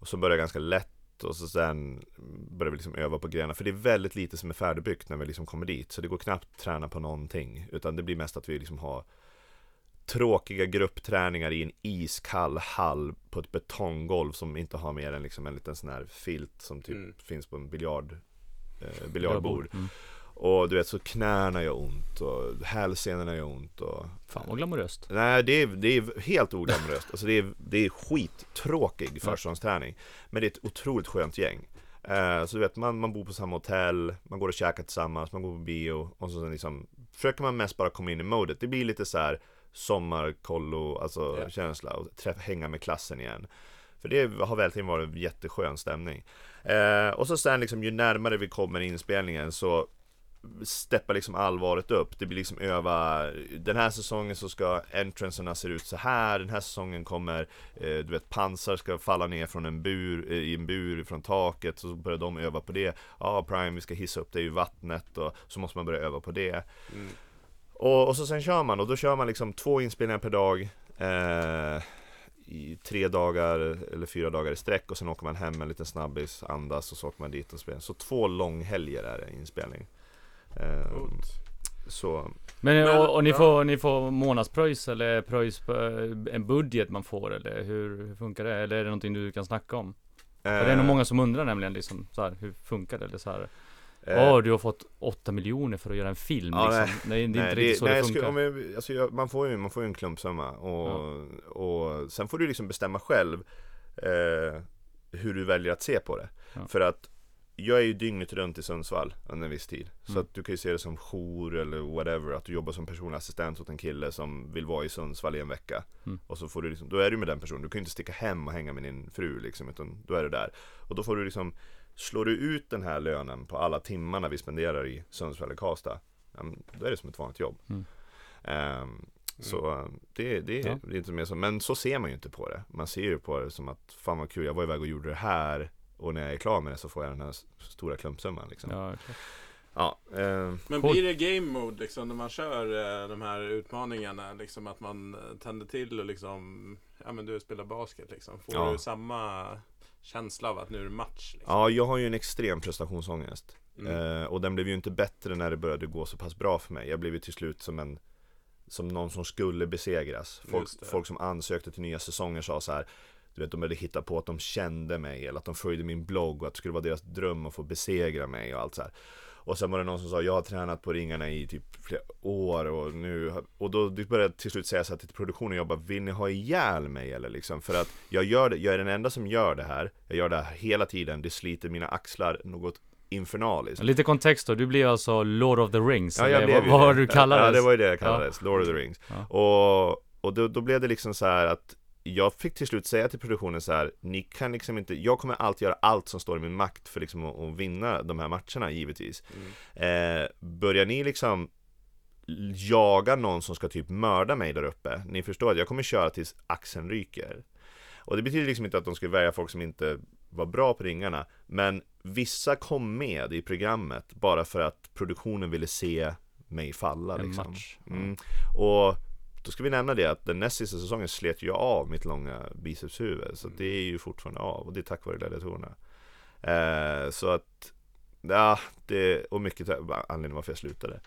Och så börjar det ganska lätt och så sen börjar vi liksom öva på grejerna. För det är väldigt lite som är färdigbyggt när vi liksom kommer dit. Så det går knappt att träna på någonting. Utan det blir mest att vi liksom har tråkiga gruppträningar i en iskall hall på ett betonggolv som inte har mer än liksom en liten sån här filt som typ Mm. finns på en biljard, eh, biljardbord. Mm. Och du vet så knäna gör ont och hälsenorna gör ont och Fan vad glamoröst. Nej det är, det är helt oglamoröst. Alltså det är, det är skittråkig försäsongsträning. Men det är ett otroligt skönt gäng. Eh, så du vet man, man bor på samma hotell, man går och käkar tillsammans, man går på bio och så sen liksom försöker man mest bara komma in i modet. Det blir lite så här sommarkollo, alltså Ja. känsla och träffa, hänga med klassen igen. För det har verkligen varit en jätteskön stämning. Eh, och så sen liksom ju närmare vi kommer inspelningen så steppar liksom allvaret upp. Det blir liksom öva, den här säsongen så ska entrancerna se ut så här, den här säsongen kommer, eh, du vet, pansar ska falla ner från en bur, eh, i en bur från taket, så börjar de öva på det. Ja, Prime, vi ska hissa upp det i vattnet och så måste man börja öva på det. Mm. Och, och så sen kör man och då kör man liksom två inspelningar per dag eh, i tre dagar eller fyra dagar i sträck och sen åker man hem en liten snabbis, andas och så åker man dit och spelar. Så två långhelger är det inspelning. Eh, Coolt. så Men, Men, och, och ni, ja. får, ni får månadspröjs eller pröjs på eh, en budget man får eller hur, hur funkar det? Eller är det någonting du kan snacka om? För det är nog eh, många som undrar nämligen liksom så här, hur funkar det? Eller så här, eh, Åh, du har fått 8 miljoner för att göra en film Ja, liksom. Nej, det är inte Nej, riktigt så nej, det funkar. skulle, jag, alltså jag, man, får ju, man får ju en klumpsumma och, och sen får du liksom bestämma själv eh, hur du väljer att se på det. Ja. För att jag är ju dygnet runt i Sundsvall under en viss tid. Så Mm. att du kan ju se det som jour eller whatever, att du jobbar som personlig assistent åt en kille som vill vara i Sundsvall i en vecka. Mm. Och så får du liksom, då är du med den personen, du kan ju inte sticka hem och hänga med din fru liksom, utan då är du där. Och då får du liksom, slår du ut den här lönen på alla timmarna vi spenderar i Sundsvall eller Karlstad, ja, då är det som ett vanligt jobb. Mm. Ehm, så eh, det, det, Ja. det är inte mer så, men så ser man ju inte på det. Man ser ju på det som att fan vad kul, jag var iväg och gjorde det här och när jag är klar med det så får jag den här stora klumpsumman liksom. Ja, Ja, klart. ehm, Men blir det game mode liksom när man kör eh, de här utmaningarna? Liksom att man eh, tänder till och liksom, ja men du spelar basket liksom. Får Ja. du samma känsla av att nu är det match? Liksom? ja, jag har ju en extrem prestationsångest. Mm. Eh, och den blev ju inte bättre när det började gå så pass bra för mig. Jag blev ju till slut som en Som någon som skulle besegras. Folk, folk som ansökte till nya säsonger sa så här Du vet, de började hitta på att de kände mig eller att de följde min blogg och att det skulle vara deras dröm att få besegra mig och allt så här. Och sen var det någon som sa, jag har tränat på ringarna i typ flera år och nu har-" Och då började jag till slut säga så här till produktionen, jag bara, vill ni ha ihjäl mig eller liksom? För att jag gör det, jag är den enda som gör det här Jag gör det här hela tiden, det sliter mina axlar något infernaliskt Lite kontext då, du blir alltså Lord of the Rings, Ja, jag blev vad, vad har du kallades? Ja, det var ju det jag kallades, Lord of the Rings. Ja. Och, och då, då blev det liksom så här att jag fick till slut säga till produktionen så här, ni kan liksom inte, jag kommer alltid göra allt som står i min makt för liksom att, att vinna de här matcherna givetvis. Mm. Eh, börjar ni liksom jaga någon som ska typ mörda mig där uppe, ni förstår att jag kommer köra tills axeln ryker. Och det betyder liksom inte att de skulle välja folk som inte var bra på ringarna, men vissa kom med i programmet bara för att produktionen ville se mig falla En liksom. match. Mm. Och då ska vi nämna det att den näst sista säsongen slet jag av mitt långa bicepshuvud Så det är ju fortfarande av och det är tack vare gladiatorerna eh, Så att Ja, det, och mycket anledningen varför jag slutade.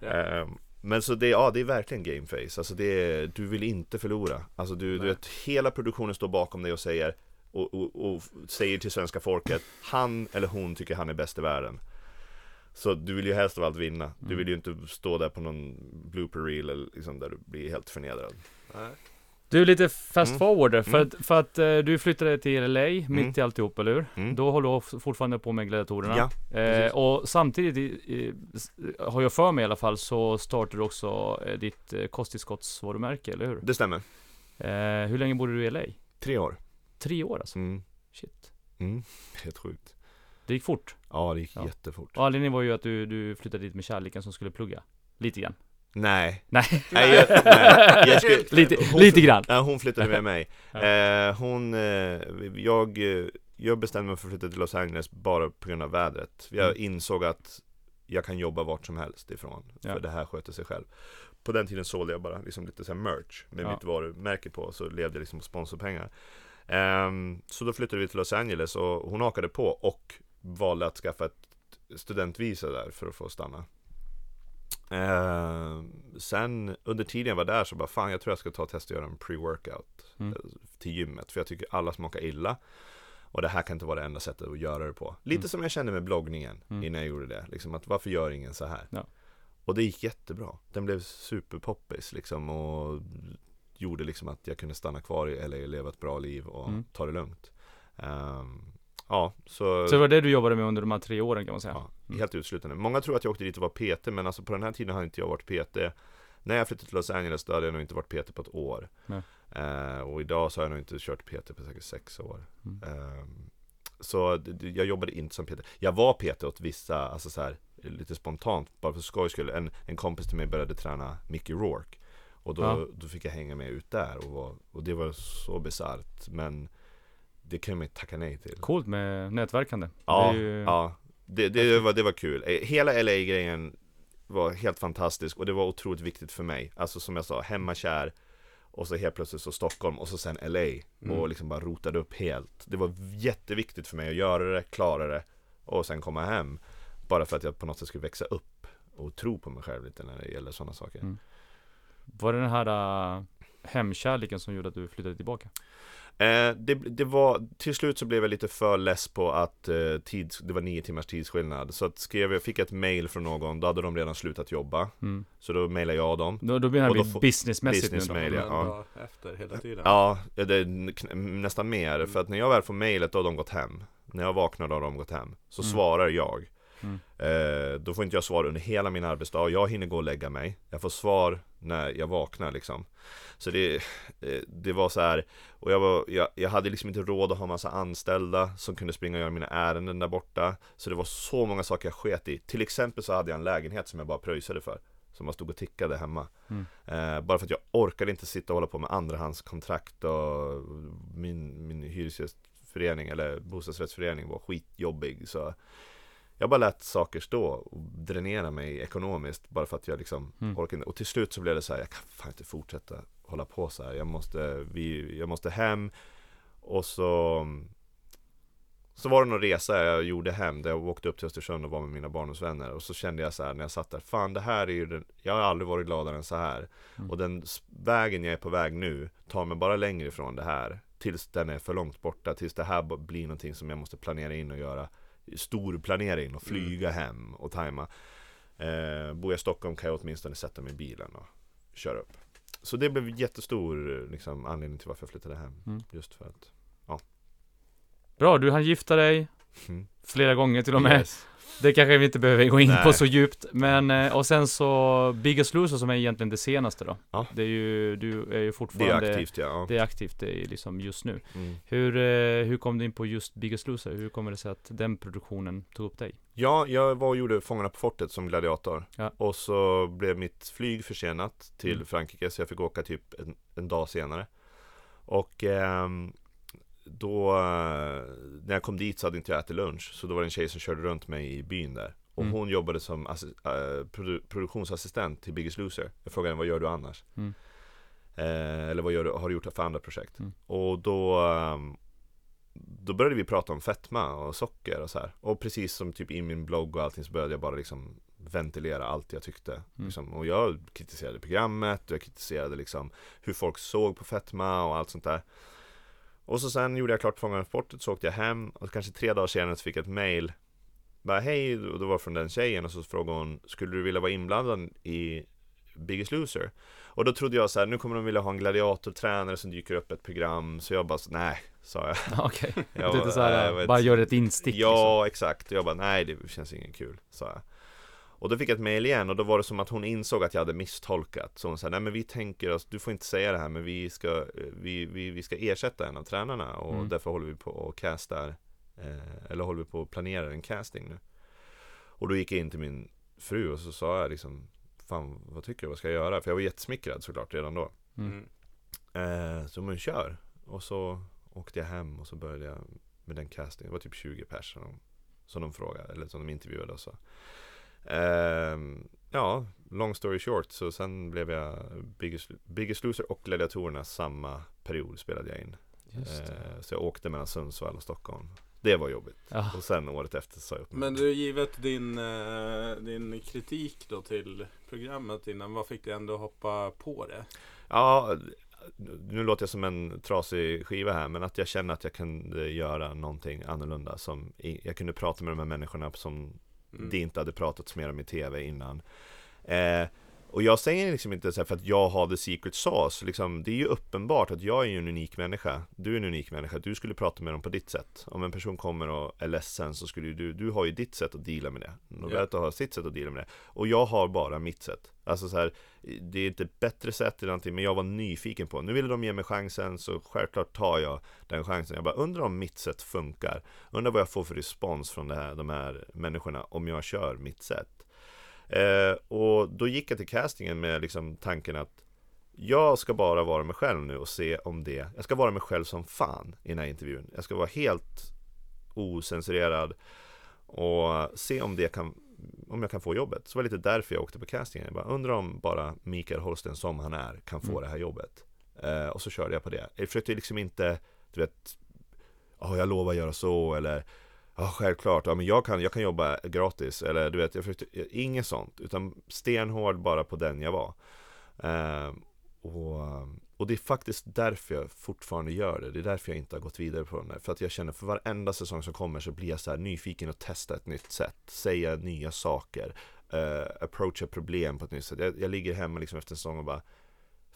Eh, Men så det, ja det är verkligen game face. Alltså det du vill inte förlora. Alltså du, du vet, hela produktionen står bakom dig och säger och, och, och säger till svenska folket Han eller hon tycker han är bäst i världen så du vill ju helst av allt vinna. Du Mm. vill ju inte stå där på någon blooper reel eller liksom där du blir helt förnedrad. Nej. Du är lite fast Mm. forward där, för, Mm. att, för att eh, du flyttade till LA mitt i alltihop, eller hur? Mm. Då håller du fortfarande på med gladiatorerna. Ja, eh, och samtidigt, i, i, s- har jag för mig i alla fall, så startade du också eh, ditt eh, kosttillskottsvarumärke, eller hur? det stämmer. Eh, hur länge bodde du i LA? Tre år. Tre år alltså? Mm. Shit. Mm. Helt sjukt. Det gick fort. Ja, det gick Ja. jättefort. Och anledningen var ju att du, du flyttade dit med kärleken som skulle plugga. Lite grann. Nej. Nej. Nej, jag, nej. Jag skulle, Lite, hon- lite grann. Ja, hon flyttade med mig. Eh, hon, eh, jag, eh, jag bestämde mig för att flytta till Los Angeles bara på grund av vädret. Jag Mm. insåg att jag kan jobba vart som helst ifrån, för Ja. det här sköter sig själv. På den tiden sålde jag bara liksom lite så merch med Ja. mitt varumärke på, så levde jag liksom på sponsorpengar. Ehm, så då flyttade vi till Los Angeles och hon hakade på och valde att skaffa ett studentvisa där för att få stanna. Ehm, sen under tiden jag var där så bara fan jag tror jag ska ta och testa att göra en pre-workout Mm. eh, till gymmet för jag tycker alla smakar illa. Och det här kan inte vara det enda sättet att göra det på. Lite Mm. som jag kände med bloggningen Mm. innan jag gjorde det. Liksom att varför gör ingen så här? Ja. Och det gick jättebra. Den blev superpoppis liksom och gjorde liksom att jag kunde stanna kvar i LA och leva ett bra liv och Mm. ta det lugnt. Ehm, ja, så, Så det var det du jobbade med under de här tre åren kan man säga? ja, Mm. helt utslutande. Många tror att jag åkte dit och var PT, men alltså på den här tiden har inte jag varit PT. När jag flyttade till Los Angeles då hade jag nog inte varit PT på ett år. Eh, och idag så har jag nog inte kört PT på säkert sex år. Mm. Ehm, så jag jobbade inte som PT. Jag var PT åt vissa, alltså så här, lite spontant, bara för skojs skull. En, en kompis till mig började träna Mickey Rourke. Och då, Ja. då fick jag hänga med ut där och, var, och det var så bisarrt. Men det kan man inte tacka nej till. Coolt med nätverkande. Ja, det ju... ja. Det, det, var, det var kul. Eh, Hela LA-grejen var helt fantastisk och det var otroligt viktigt för mig. Alltså som jag sa, hemmakär och så helt plötsligt så Stockholm och så sen LA Mm. och liksom bara rotade upp helt. Det var jätteviktigt för mig att göra det, klara det och sen komma hem. Bara för att jag på något sätt skulle växa upp och tro på mig själv lite när det gäller sådana saker. Mm. Var det den här uh, hemkärleken som gjorde att du flyttade tillbaka? Eh, det, det var, till slut så blev jag lite för less på att eh, tids, det var nio timmars tidsskillnad. Så att skrev jag, fick ett mail från någon, då hade de redan slutat jobba. Mm. Så då mejlade jag dem. Då, då menar vi businessmässigt nu businessmail, då? ja. En dag efter hela tiden. Ja, det nästan mer. För att när jag väl får mejlet då har de gått hem. När jag vaknar då har de gått hem. Så Mm. svarar jag. Mm. Eh, då får inte jag svar under hela min arbetsdag. Jag hinner gå och lägga mig. Jag får svar när jag vaknar liksom. Så det, eh, det var så här. Och jag, var, jag, jag hade liksom inte råd att ha massa anställda som kunde springa och göra mina ärenden där borta. Så det var så många saker jag sket i. Till exempel så hade jag en lägenhet som jag bara pröjsade för. Som bara stod och tickade hemma. Mm. Eh, bara för att jag orkade inte sitta och hålla på med andrahandskontrakt och min, min hyresgästförening eller bostadsrättsförening var skitjobbig. Så jag bara lät saker stå och dränera mig ekonomiskt bara för att jag liksom Mm. orkade inte. Och till slut så blev det så här, jag kan fan inte fortsätta hålla på så här. Jag måste, vi, jag måste hem. Och så så var det någon resa jag gjorde hem där jag åkte upp till Östersund och var med mina barndomsvänner och så kände jag så här när jag satt där Fan det här är ju den, Jag har aldrig varit gladare än så här Mm. Och den vägen jag är på väg nu tar mig bara längre ifrån det här Tills den är för långt borta Tills det här blir någonting som jag måste planera in och göra Stor planering och flyga hem och tajma eh, Bor jag i Stockholm kan jag åtminstone sätta mig i bilen och köra upp Så det blev jättestor liksom, anledning till varför jag flyttade hem Mm. Just för att Bra, du hann gifta dig mm. flera gånger till och med. Yes. Det kanske vi inte behöver gå in Nej. på så djupt. Men, eh, och sen så Biggest Loser som är egentligen det senaste då. Ja. Det är ju, du är ju Det är fortfarande aktivt ja, ja. Det är aktivt, det är liksom just nu. Mm. Hur, eh, hur kom du in på just Biggest Loser? Hur kommer det sig att den produktionen tog upp dig? Ja, jag var och gjorde Fångarna på fortet som gladiator. Ja. Och så blev mitt flyg försenat till Mm. Frankrike så jag fick åka typ en, en dag senare. Och ehm, då, eh, när jag kom dit så hade inte jag ätit lunch. Så då var det en tjej som körde runt mig i byn där. Och Mm. hon jobbade som eh, produ- produktionsassistent till Biggest Loser. Jag frågade henne, vad gör du annars? Mm. Eh, eller vad gör du, har du gjort för andra projekt? Mm. Och då ehm, då började vi prata om fetma och socker och så här. Och precis som typ i min blogg och allting så började jag bara liksom ventilera allt jag tyckte. Mm. Liksom. Och jag kritiserade programmet och jag kritiserade liksom hur folk såg på fetma och allt sånt där. Och så sen gjorde jag klart Fångarna på fortet så åkte jag hem och kanske tre dagar senare så fick jag ett mail. Bara hej, och det var från den tjejen och så frågade hon Skulle du vilja vara inblandad i Biggest Loser. Och då trodde jag så här, nu kommer de vilja ha en gladiatortränare som dyker upp ett program, så jag bara, så, nej, sa jag. Okej, Jag okay. bara, så här, "Nej, vet- bara gör ett instick Ja, exakt. Och jag bara, nej det känns ingen kul, sa jag. Och då fick jag ett mail igen och då var det som att hon insåg att jag hade misstolkat. Så hon sa, nej men vi tänker oss, du får inte säga det här men vi ska, vi, vi, vi ska ersätta en av tränarna och Mm. därför håller vi på och castar, eh, eller håller vi på och planerar en casting nu. Och då gick jag in till min fru och så sa jag liksom, fan vad tycker du, vad ska jag göra? För jag var jättesmickrad såklart redan då. Mm. Eh, så men kör. Och så åkte jag hem och så började jag med den castingen. Det var typ 20 pers som de, som de frågade, eller som de intervjuade och så. Ehm, ja, long story short, så sen blev jag Biggest, Biggest Loser och Gladiatorerna samma period spelade jag in. Just det. Eh, så jag åkte mellan Sundsvall och Stockholm. Det var jobbigt. Ja. Och sen året efter sa jag upp mig. Men du, givet din, eh, din kritik då till programmet innan, vad fick dig ändå hoppa på det? Ja, nu låter jag som en trasig skiva här, men att jag känner att jag kunde göra någonting annorlunda. Som jag kunde prata med de här människorna som Mm. det inte hade pratats mer om i tv innan. Eh, och jag säger liksom inte så för att jag har the secret sauce, liksom, det är ju uppenbart att jag är ju en unik människa. Du är en unik människa, du skulle prata med dem på ditt sätt. Om en person kommer och är ledsen så skulle ju du, du har ju ditt sätt att deala med det. Roberto har sitt sätt att deala med det. Och jag har bara mitt sätt. Alltså så här, det är inte ett bättre sätt eller någonting, men jag var nyfiken på. Nu ville de ge mig chansen, så självklart tar jag den chansen. Jag bara undrar om mitt sätt funkar. Undrar vad jag får för respons från det här, de här människorna om jag kör mitt sätt. Eh, och då gick jag till castingen med liksom tanken att jag ska bara vara mig själv nu och se om det, jag ska vara mig själv som fan i den här intervjun. Jag ska vara helt osensurerad och se om det kan om jag kan få jobbet. Så var det lite därför jag åkte på castingen. Jag bara undrar om bara Mikael Holsten som han är kan få Mm. det här jobbet. Eh, och så körde jag på det. Jag försökte liksom inte, du vet, ja jag lovar göra så eller Ja självklart, ja men jag kan, jag kan jobba gratis. Eller du vet, jag försökte, inget sånt. Utan stenhård bara på den jag var. Eh, och, och det är faktiskt därför jag fortfarande gör det, det är därför jag inte har gått vidare på den där. För att jag känner för varenda säsong som kommer så blir jag så här nyfiken och testa ett nytt sätt, säga nya saker. Eh, approacha problem på ett nytt sätt, jag, jag ligger hemma liksom efter en säsong och bara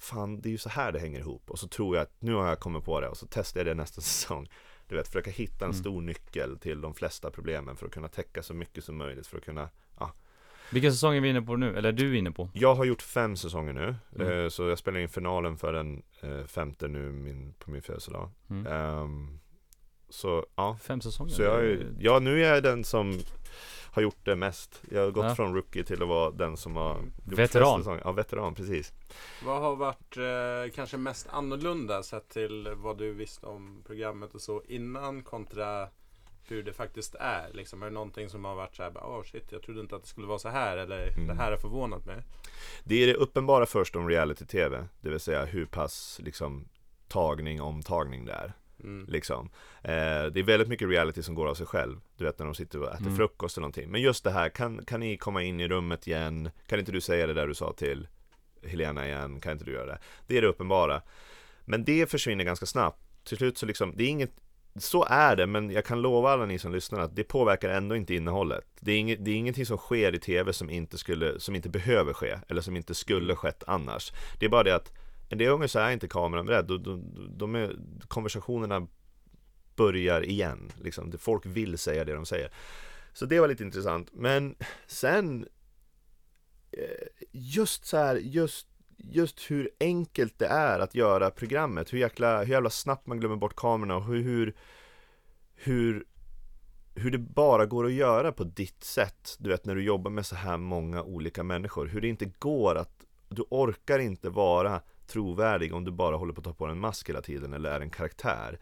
Fan, det är ju så här det hänger ihop. Och så tror jag att nu har jag kommit på det. Och så testar jag det nästa säsong du vet, försöka hitta en Mm. stor nyckel till de flesta problemen för att kunna täcka så mycket som möjligt för att kunna Vilken säsong är vi inne på nu? Eller är du inne på? Jag har gjort fem säsonger nu, Mm. eh, så jag spelar in finalen för den eh, femte nu min, på min födelsedag Mm. Ehm, Så ja, Fem säsonger? så jag, ja nu är jag den som har gjort det mest Jag har gått Ja. från rookie till att vara den som har gjort Veteran. flest. Ja, veteran, precis Vad har varit eh, kanske mest annorlunda sett till vad du visste om programmet och så innan kontra hur det faktiskt är? Liksom, är det någonting som har varit så här, oh shit, jag trodde inte att det skulle vara så här eller Mm. det här har förvånat mig. Det är det uppenbara först om reality-tv Det vill säga hur pass liksom tagning om tagning det är Mm. Liksom. Eh, det är väldigt mycket reality som går av sig själv. Du vet när de sitter och äter Mm. frukost eller någonting. Men just det här, kan, kan ni komma in i rummet igen? Kan inte du säga det där du sa till Helena igen? Kan inte du göra det? Det är det uppenbara. Men det försvinner ganska snabbt. Till slut så liksom, det är inget så är det, men jag kan lova alla ni som lyssnar att det påverkar ändå inte innehållet. Det är, inget, det är ingenting som sker i tv som inte, skulle, som inte behöver ske, eller som inte skulle skett annars. Det är bara det att en del gånger så är inte kameran beredd, de, de, de är, konversationerna börjar igen. Liksom. Folk vill säga det de säger. Så det var lite intressant. Men sen eh, just så här, just, just hur enkelt det är att göra programmet. Hur jäkla, hur jävla snabbt man glömmer bort kamerorna och hur, hur, hur, hur det bara går att göra på ditt sätt. Du vet när du jobbar med så här många olika människor. Hur det inte går att, du orkar inte vara trovärdig om du bara håller på att ta på dig en mask hela tiden eller är en karaktär.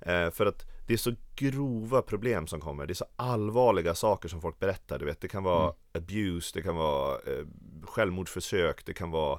Eh, för att det är så grova problem som kommer. Det är så allvarliga saker som folk berättar. Du vet, det kan vara Mm. abuse, det kan vara eh, självmordsförsök, det kan vara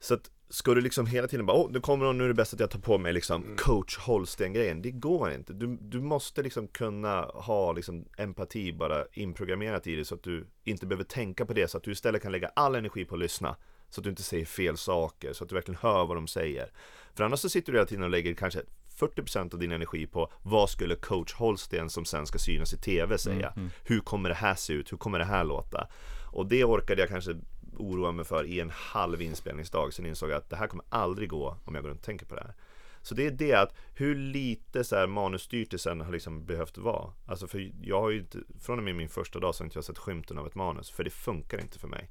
så att ska du liksom hela tiden bara, åh nu kommer hon, nu är det bäst att jag tar på mig liksom Mm. coach Holsten-grejen. Det går inte. Du, du måste liksom kunna ha liksom empati bara inprogrammerat i dig så att du inte behöver tänka på det. Så att du istället kan lägga all energi på att lyssna. Så att du inte säger fel saker, så att du verkligen hör vad de säger. För annars så sitter du hela tiden och lägger kanske 40% av din energi på vad skulle coach Holsten som sen ska synas i TV säga? Mm, mm. Hur kommer det här se ut? Hur kommer det här låta? Och det orkade jag kanske oroade mig för i en halv inspelningsdag. Sen insåg jag att det här kommer aldrig gå om jag går runt och tänker på det här. Så det är det att hur lite så här manusstyrt det sen har liksom behövt vara. Alltså för jag har ju inte, från och med min första dag så har inte jag sett skymten av ett manus. För det funkar inte för mig.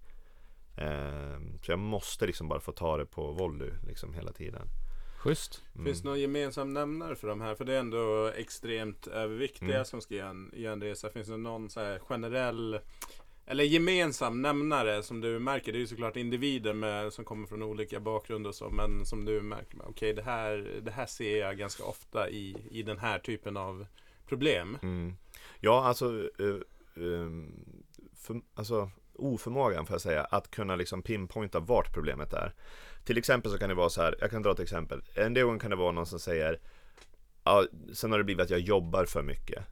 Ehm, så jag måste liksom bara få ta det på volley liksom hela tiden. Schysst. Mm. Finns det någon gemensam nämnare för de här? För det är ändå extremt överviktiga Mm. som ska göra en, göra en resa. Finns det någon så här generell eller gemensam nämnare som du märker? Det är ju såklart individer med, som kommer från olika bakgrunder och så. Men som du märker, okej det, här, det här ser jag ganska ofta i, i den här typen av problem. Mm. Ja, alltså, eh, ehm, för, alltså oförmågan får jag säga att kunna liksom pinpointa vart problemet är. Till exempel så kan det vara så här, jag kan dra ett exempel. En del gånger kan det vara någon som säger ja, Sen har det blivit att jag jobbar för mycket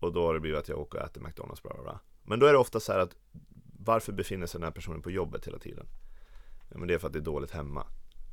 Och då har det blivit att jag åker och äter McDonalds bla bla bla. Men då är det ofta så här att Varför befinner sig den här personen på jobbet hela tiden? Ja, men det är för att det är dåligt hemma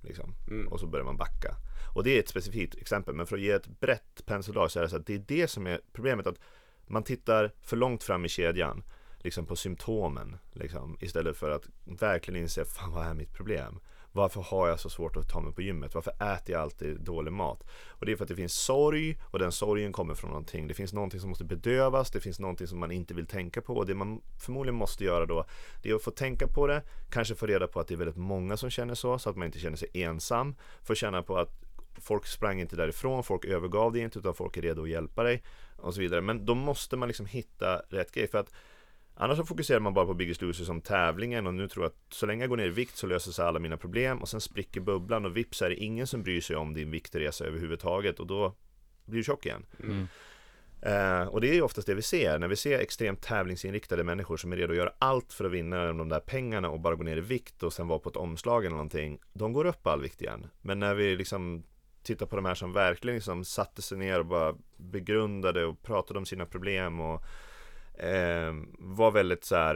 liksom. Mm. Och så börjar man backa Och det är ett specifikt exempel Men för att ge ett brett penseldrag så är det så att det är det som är problemet att Man tittar för långt fram i kedjan Liksom på symptomen liksom, Istället för att verkligen inse Fan vad är mitt problem? Varför har jag så svårt att ta mig på gymmet? Varför äter jag alltid dålig mat? Och det är för att det finns sorg och den sorgen kommer från någonting. Det finns någonting som måste bedövas, det finns någonting som man inte vill tänka på och det man förmodligen måste göra då det är att få tänka på det, kanske få reda på att det är väldigt många som känner så, så att man inte känner sig ensam. Få känna på att folk sprang inte därifrån, folk övergav dig inte utan folk är redo att hjälpa dig och så vidare. Men då måste man liksom hitta rätt grej för att Annars så fokuserar man bara på Biggest Loser som tävlingen och nu tror jag att så länge jag går ner i vikt så löser sig alla mina problem och sen spricker bubblan och vips är det ingen som bryr sig om din viktresa överhuvudtaget och då blir du tjock igen. Mm. Eh, och det är ju oftast det vi ser, när vi ser extremt tävlingsinriktade människor som är redo att göra allt för att vinna de där pengarna och bara gå ner i vikt och sen vara på ett omslag eller någonting. De går upp all vikt igen. Men när vi liksom tittar på de här som verkligen liksom satte sig ner och bara begrundade och pratade om sina problem och eh, var väldigt så här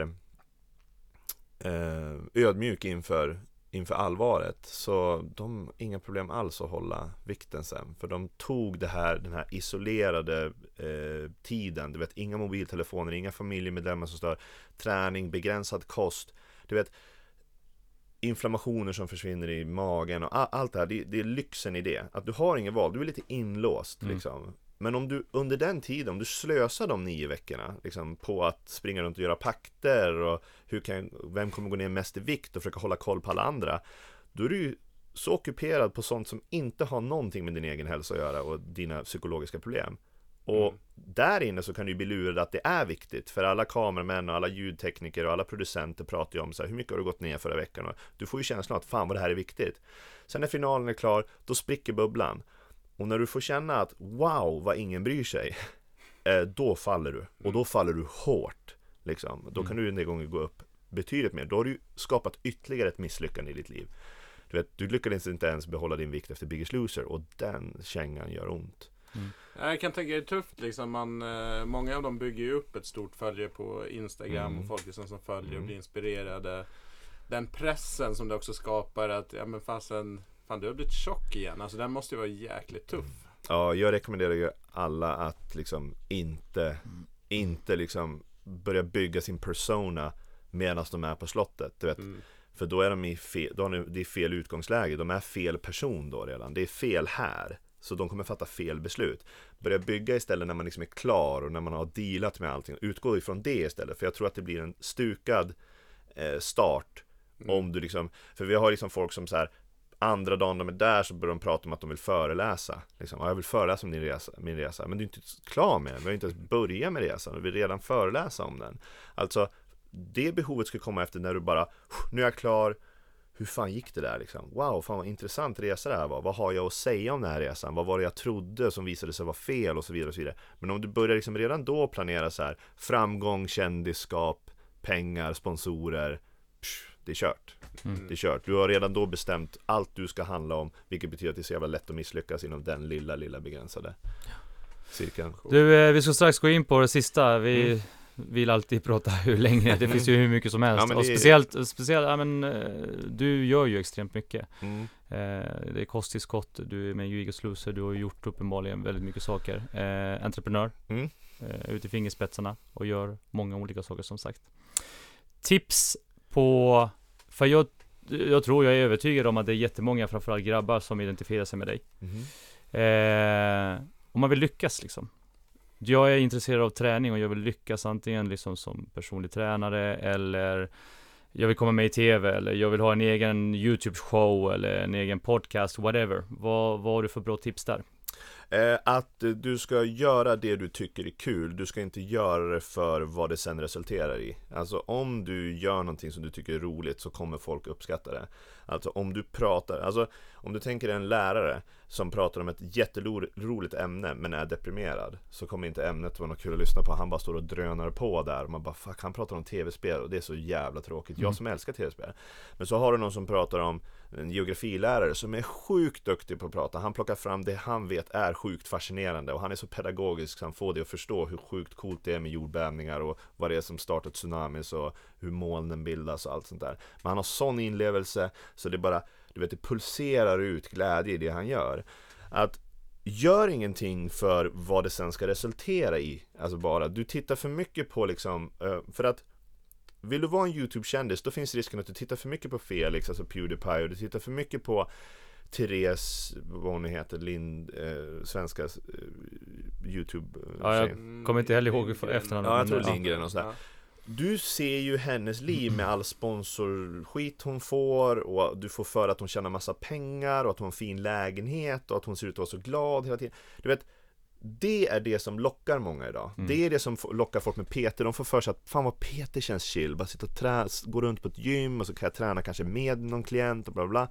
eh, ödmjuk inför, inför allvaret. Så de har inga problem alls att hålla vikten sen. För de tog det här, den här isolerade eh, tiden. Du vet, inga mobiltelefoner, inga familjemedlemmar som stör. Träning, begränsad kost. Du vet, inflammationer som försvinner i magen och all, allt det här. Det, det är lyxen i det. Att du har ingen val, du är lite inlåst Mm. liksom. Men om du under den tiden, om du slösar de nio veckorna liksom, på att springa runt och göra pakter och hur kan, vem kommer gå ner mest i vikt och försöka hålla koll på alla andra. Då är du ju så ockuperad på sånt som inte har någonting med din egen hälsa att göra och dina psykologiska problem. Och Mm. där inne så kan du bli lurad att det är viktigt för alla kameramän och alla ljudtekniker och alla producenter pratar ju om så här, hur mycket har du gått ner förra veckan? Och du får ju känslan att fan vad det här är viktigt. Sen när finalen är klar, då spricker bubblan. Och när du får känna att wow vad ingen bryr sig, eh, då faller du. Och då faller du hårt. Liksom. Då kan du en del gånger gå upp betydligt mer. Då har du skapat ytterligare ett misslyckande i ditt liv. Du, vet, du lyckades inte ens behålla din vikt efter Biggest Loser och den kängan gör ont. Jag kan tänka det är tufft liksom. Man, eh, många av dem bygger ju upp ett stort följe på Instagram Mm. och folk liksom som följer och Mm. blir inspirerade. Den pressen som det också skapar att, ja men fasen, fan du har blivit tjock igen. Alltså den måste ju vara jäkligt tuff. Ja, jag rekommenderar ju alla att liksom inte, inte liksom börja bygga sin persona medan de är på slottet. Du vet. Mm. För då är de i fel, då har de, det är fel utgångsläge. De är fel person då redan. Det är fel här. Så de kommer fatta fel beslut. Börja bygga istället när man liksom är klar och när man har dealat med allting. Utgå ifrån det istället. För jag tror att det blir en stukad eh, start. Mm. Om du liksom, för vi har liksom folk som så här Andra dagen de är där så börjar de prata om att de vill föreläsa liksom, Jag vill föreläsa om din resa, min resa. Men du är inte klar med den, vi har inte ens börjat med resan vi vill redan föreläsa om den. Alltså Det behovet ska komma efter när du bara Nu är jag klar. Hur fan gick det där liksom? Wow, fan vad intressant resa det här var. Vad har jag att säga om den här resan? Vad var det jag trodde som visade sig vara fel och så vidare och så vidare. Men om du börjar liksom redan då planera så här Framgång, kändisskap, pengar, sponsorer psh, det är kört Mm. det är kört. Du har redan då bestämt allt du ska handla om, vilket betyder att det är så jävla lätt att misslyckas inom den lilla, lilla begränsade cirkeln. Du, eh, vi ska strax gå in på det sista. Vi Mm. vill alltid prata hur länge, det finns ju hur mycket som helst. Ja, och är- speciellt, speciellt, ja men eh, du gör ju extremt mycket. Mm. Eh, det är kosttillskott, du är med i Biggest Loser, du har gjort uppenbarligen väldigt mycket saker. Eh, entreprenör, Mm. eh, ute i fingerspetsarna och gör många olika saker som sagt. Tips på För jag, jag tror, jag är övertygad om att det är jättemånga, framförallt grabbar, som identifierar sig med dig. Mhm. Eh, om man vill lyckas liksom. Jag är intresserad av träning och jag vill lyckas antingen liksom som personlig tränare eller jag vill komma med i TV eller jag vill ha en egen YouTube-show eller en egen podcast, whatever. Vad, vad har du för bra tips där? Eh, att du ska göra det du tycker är kul, du ska inte göra det för vad det sen resulterar i. Alltså om du gör någonting som du tycker är roligt så kommer folk uppskatta det. Alltså om du pratar, alltså om du tänker en lärare som pratar om ett jätteroligt ämne men är deprimerad så kommer inte ämnet vara något kul att lyssna på. Han bara står och drönar på där och man bara fuck, han pratar om tv-spel och det är så jävla tråkigt. Jag Mm. som älskar tv-spel. Men så har du någon som pratar om en geografilärare som är sjukt duktig på att prata. Han plockar fram det han vet är sjukt fascinerande och han är så pedagogisk så han får dig att förstå hur sjukt coolt det är med jordbävningar och vad det är som startar tsunamis och hur molnen bildas och allt sånt där. Men han har sån inlevelse så det bara, du vet, det pulserar ut glädje i det han gör. Att Gör ingenting för vad det sen ska resultera i. Alltså bara, du tittar för mycket på liksom, eh, för att vill du vara en YouTube-kändis då finns risken att du tittar för mycket på Felix, alltså Pewdiepie och du tittar för mycket på Therese, vad hon heter, Lind, eh, svenska eh, YouTube Ja, jag kommer inte heller ihåg Lindgren. efternamnet. Ja, jag tror Lindgren och sådär. Ja. Du ser ju hennes liv med all sponsorskit hon får och du får för att hon tjänar massa pengar och att hon har en fin lägenhet och att hon ser ut att vara så glad hela tiden. Du vet, det är det som lockar många idag. Mm. Det är det som lockar folk med PT. De får för sig att fan vad PT känns chill. Bara sitta och trä, gå runt på ett gym och så kan jag träna kanske med någon klient och bla bla.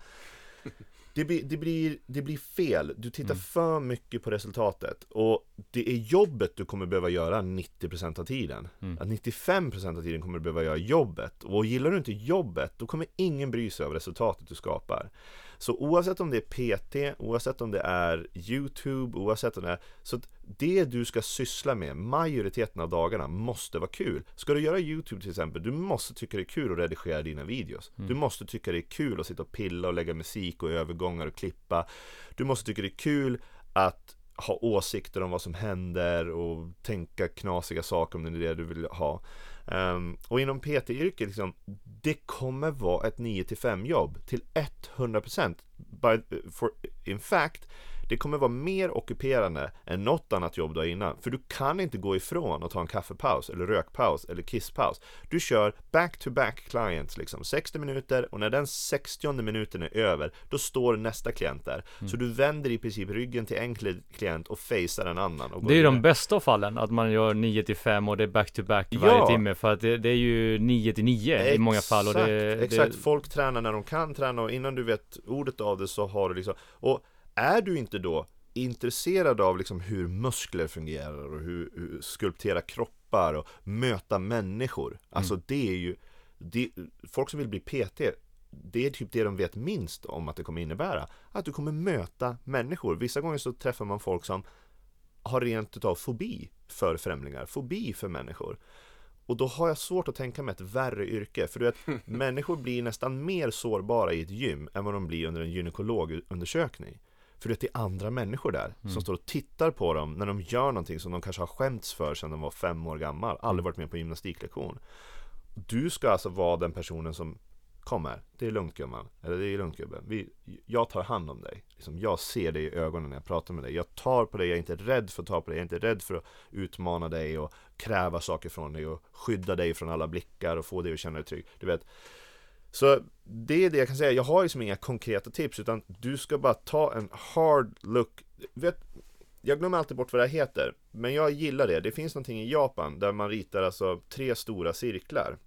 Det blir, det, blir, det blir fel. Du tittar Mm. för mycket på resultatet. Och det är jobbet du kommer behöva göra 90% av tiden. Mm. Att 95% av tiden kommer du behöva göra jobbet. Och gillar du inte jobbet, då kommer ingen bry sig av resultatet du skapar. Så oavsett om det är PT, oavsett om det är YouTube, oavsett om det är... Så det du ska syssla med majoriteten av dagarna måste vara kul. Ska du göra YouTube till exempel, du måste tycka det är kul att redigera dina videos. Mm. Du måste tycka det är kul att sitta och pilla och lägga musik och övergångar och klippa. Du måste tycka det är kul att ha åsikter om vad som händer och tänka knasiga saker om det är det du vill ha. Um, och inom PT-yrket, liksom, det kommer vara ett 9-5 jobb till 100%. By, eh, for, in fact, det kommer vara mer ockuperande än något annat jobb du har innan. För du kan inte gå ifrån och ta en kaffepaus, eller rökpaus, eller kisspaus. Du kör back-to-back clients, liksom 60 minuter och när den 60 minuten är över, då står nästa klient där. Så du vänder i princip ryggen till en kli- klient och facear en annan. Det är ju de bästa av fallen, att man gör 9 till 5 och det är back to back Ja. varje timme För att det, det är ju 9 till 9 i många fall och det, Exakt, exakt. det folk tränar när de kan träna och innan du vet ordet av det så har du liksom Och är du inte då intresserad av liksom hur muskler fungerar och hur, hur skulptera kroppar och möta människor Alltså det är ju det, Folk som vill bli PT det är typ det de vet minst om att det kommer innebära Att du kommer möta människor Vissa gånger så träffar man folk som har rent utav fobi för främlingar, fobi för människor. Och då har jag svårt att tänka mig ett värre yrke, för du vet, människor blir nästan mer sårbara i ett gym än vad de blir under en gynekologundersökning. För det är andra människor där som står och tittar på dem när de gör någonting som de kanske har skämts för sedan de var fem år gammal, aldrig varit med på gymnastiklektion. Du ska alltså vara den personen som Kom här, det är lugnt gumman, eller det är lugnt gubben. Vi, jag tar hand om dig. Liksom, jag ser dig i ögonen när jag pratar med dig. Jag tar på dig, jag är inte rädd för att ta på dig. Jag är inte rädd för att utmana dig och kräva saker från dig och skydda dig från alla blickar och få dig att känna dig trygg. Du vet. Så det är det jag kan säga. Jag har liksom inga konkreta tips utan du ska bara ta en hard look. Vet, jag glömmer alltid bort vad det heter. Men jag gillar det. Det finns någonting i Japan där man ritar alltså tre stora cirklar.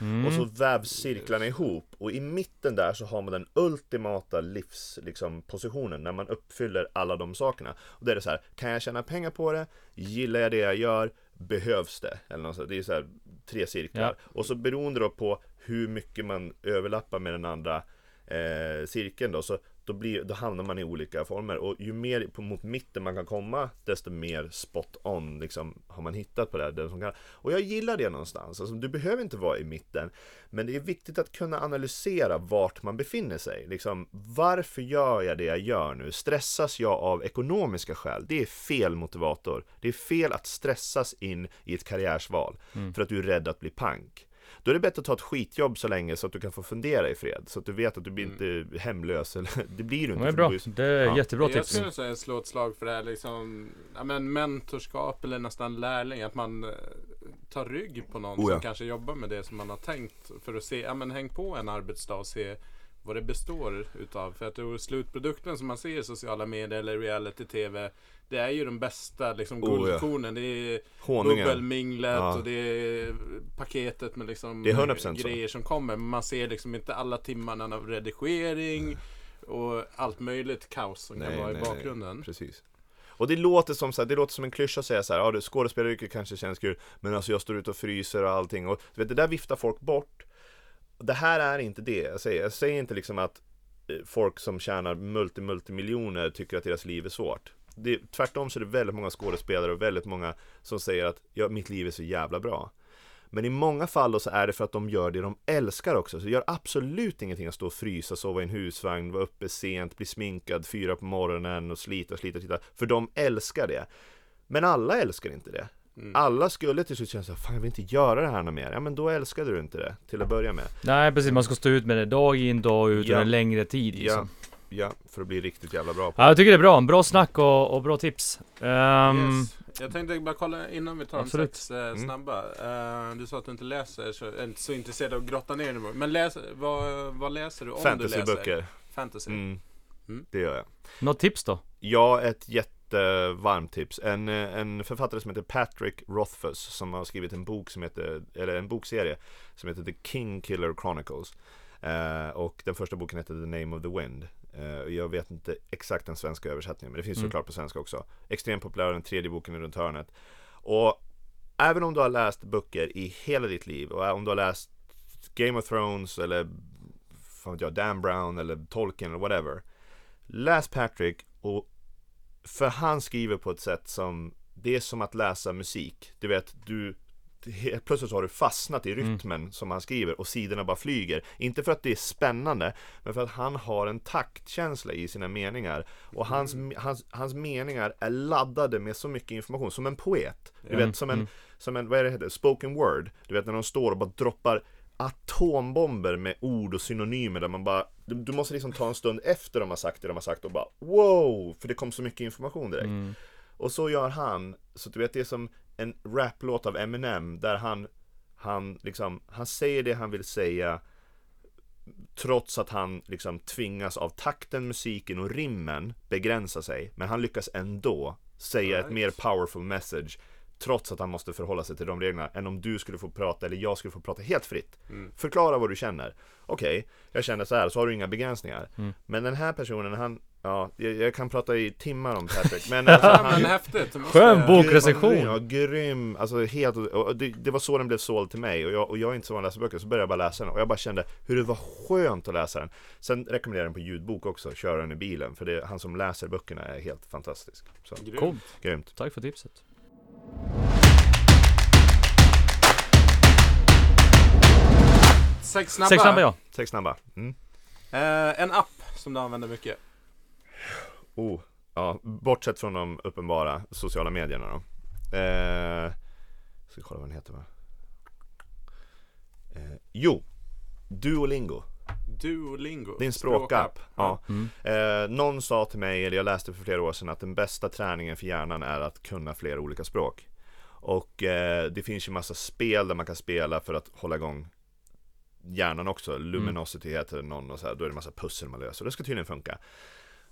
mm. Och så vävs cirklarna ihop och i mitten där så har man den ultimata livs liksom, positionen när man uppfyller alla de sakerna. Och det är det så här, kan jag tjäna pengar på det? Gillar jag det jag gör? Behövs det? Eller något så, det är så här tre cirklar. Ja. Och så beroende då på hur mycket man överlappar med den andra eh, cirkeln då, så då, blir, då hamnar man i olika former. Och ju mer på, mot mitten man kan komma, desto mer spot on liksom, har man hittat på det. här, det som kan. Och jag gillar det någonstans. Alltså, du behöver inte vara i mitten. Men det är viktigt att kunna analysera vart man befinner sig. Liksom, varför gör jag det jag gör nu? Stressas jag av ekonomiska skäl? Det är fel motivator. Det är fel att stressas in i ett karriärsval. För att du är rädd att bli pank. Då är det bättre att ta ett skitjobb så länge så att du kan få fundera i fred. Så att du vet att du blir Mm. inte hemlös. Eller, det blir du inte. Det är bra. Det är Ja. jättebra jag tips. skulle säga slå ett slag för det här liksom, ja, men mentorskap eller nästan lärling. Att man eh, tar rygg på någon Oh ja. som kanske jobbar med det som man har tänkt. För att se, ja men häng på en arbetsdag och se vad det består utav. För att det är slutprodukten som man ser i sociala medier eller reality-tv. Det är ju de bästa liksom Oh ja. guldkornen. Det är Honungen. bubbelminglet Ja. och det är paketet med liksom Det är 100% så. grejer som kommer. Men man ser liksom inte alla timmarna av redigering och allt möjligt kaos som kan vara i bakgrunden. Precis. Och det låter som så här, det låter som en klyscha att säga så här, ja skådespelaryrket kanske känns kul, men alltså jag står ute och fryser och allting och vet, det där viftar folk bort. Det här är inte det, jag säger, jag säger inte liksom att eh, folk som tjänar multi, multimiljoner tycker att deras liv är svårt. Det, tvärtom så är det väldigt många skådespelare och väldigt många som säger att ja, mitt liv är så jävla bra. Men i många fall då så är det för att de gör det de älskar också. Så det gör absolut ingenting att stå och frysa, sova i en husvagn, vara uppe sent, bli sminkad fyra på morgonen och slita, slita, slita. För de älskar det. Men alla älskar inte det. Mm. Alla skulle till slut känna så här, fan jag vill inte göra det här något mer. Ja men då älskade du inte det, till att börja med. Nej precis, man ska stå ut med det dag in dag ut Ja. under en längre tid Ja, liksom. Ja, för att bli riktigt jävla bra på Ja, jag tycker det är bra. Bra snack och, och bra tips. Ehm, Yes. Jag tänkte bara kolla innan vi tar Absolut. de sex eh, Mm. snabba. Eh, du sa att du inte läser, så är inte så intresserad av att grotta ner dig. Men läs, vad, vad läser du om du läser? Fantasyböcker. Fantasy. Mm, Mm. det gör jag. något tips då? Ja, ett jättevarmt tips. En, en författare som heter Patrick Rothfuss som har skrivit en bok som heter, eller en bokserie som heter The King Killer Chronicles. Eh, och den första boken heter The Name of the Wind. Eh, jag vet inte exakt den svenska översättningen, men det finns Mm. såklart på svenska också. Extremt populär, den tredje boken är runt hörnet. Och även om du har läst böcker i hela ditt liv och om du har läst Game of Thrones eller fan vet jag, Dan Brown eller Tolkien eller whatever. Läs Patrick och för han skriver på ett sätt som det är som att läsa musik. Du vet, du helt plötsligt har du fastnat i rytmen som han skriver och sidorna bara flyger. Inte för att det är spännande, men för att han har en taktkänsla i sina meningar. Och hans, hans, hans meningar är laddade med så mycket information, som en poet. Du vet, som en, som en, vad är det heter, spoken word. Du vet när de står och bara droppar atombomber med ord och synonymer där man bara du, du måste liksom ta en stund efter de har sagt det de har sagt och bara wow! För det kom så mycket information direkt. Mm. Och så gör han, så du vet det är som en raplåt av Eminem där han Han liksom, han säger det han vill säga Trots att han liksom tvingas av takten, musiken och rimmen begränsa sig Men han lyckas ändå säga ett Right. mer powerful message Trots att han måste förhålla sig till de reglerna än om du skulle få prata eller jag skulle få prata helt fritt Mm. Förklara vad du känner Okej, jag känner så här, så har du inga begränsningar Mm. Men den här personen, han Ja, jag, jag kan prata i timmar om Patrick Men alltså, han, Men häftigt. Skön jag- bok. Grym, recension. Ja, grym. Alltså helt, och det, det var så den blev såld till mig och jag, och jag är inte så van att läsa böcker så började jag bara läsa den och jag bara kände hur det var skönt att läsa den. Sen rekommenderar jag den på ljudbok också, köra den i bilen för det, han som läser böckerna är helt fantastisk. Så, Grymt. Grymt. Tack för tipset. Sex snabba. Sex snabba ja. Sex snabba. Mm. Eh, en app som du använder mycket. Oh, ja, bortsett från de uppenbara sociala medierna då. Eh, ska kolla vad den heter va? Eh, jo, Duolingo. Duolingo. En språkapp. Ja. Mm. Eh, någon sa till mig, eller jag läste för flera år sedan, att den bästa träningen för hjärnan är att kunna flera olika språk. Och eh, det finns ju massa spel där man kan spela för att hålla igång hjärnan också. Luminosity heter någon och så här, då är det massa pussel man löser. Det ska tydligen funka.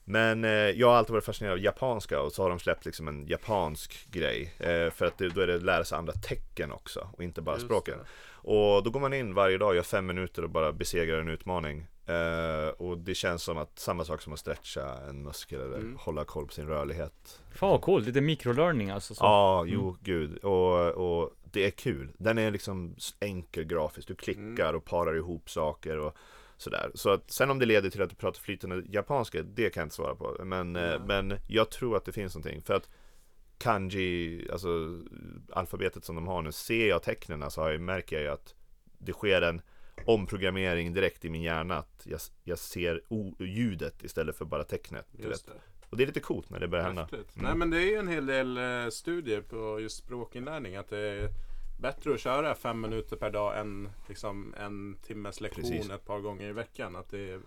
Men eh, jag har alltid varit fascinerad av japanska och så har de släppt liksom en japansk grej. Eh, för att det, då är det lära sig andra tecken också och inte bara Just språken. det. Och då går man in varje dag, gör fem minuter och bara besegrar en utmaning. Eh, och det känns som att samma sak som att stretcha en muskel eller Mm. hålla koll på sin rörlighet. Fan vad coolt, lite microlearning alltså. Så. Ja, jo gud. Och, och det är kul. Den är liksom enkel grafiskt. Du klickar och parar ihop saker och sådär. Så att sen om det leder till att du pratar flytande japanska, det kan jag inte svara på. Men, Nej. men jag tror att det finns någonting. För att kanji, alltså alfabetet som de har nu, ser jag tecknen så har jag, märker jag ju att det sker en omprogrammering direkt i min hjärna. Att jag, jag ser ljudet istället för bara tecknet. Och det är lite coolt när det börjar hända. Mm. Nej men det är ju en hel del eh, studier på just språkinlärning. Att det bättre att köra fem minuter per dag än liksom en timmes lektion Precis. ett par gånger i veckan. Att det är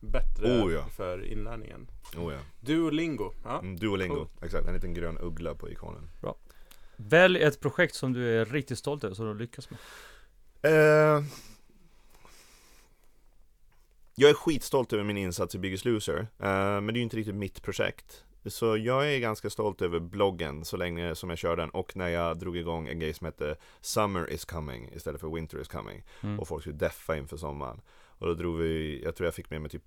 bättre Oh, ja. för inlärningen. Oh ja. Duolingo. Ja. Mm, Duolingo, Coolt. exakt. En liten grön uggla på ikonen. Välj ett projekt som du är riktigt stolt över, som du lyckas med. Eh, jag är skitstolt över min insats i Biggest Loser, eh, men det är ju inte riktigt mitt projekt. Så jag är ganska stolt över bloggen så länge som jag kör den och när jag drog igång en grej som hette Summer is coming istället för Winter is coming. Mm. Och folk skulle deffa inför sommaren. Och då drog vi, jag tror jag fick med mig typ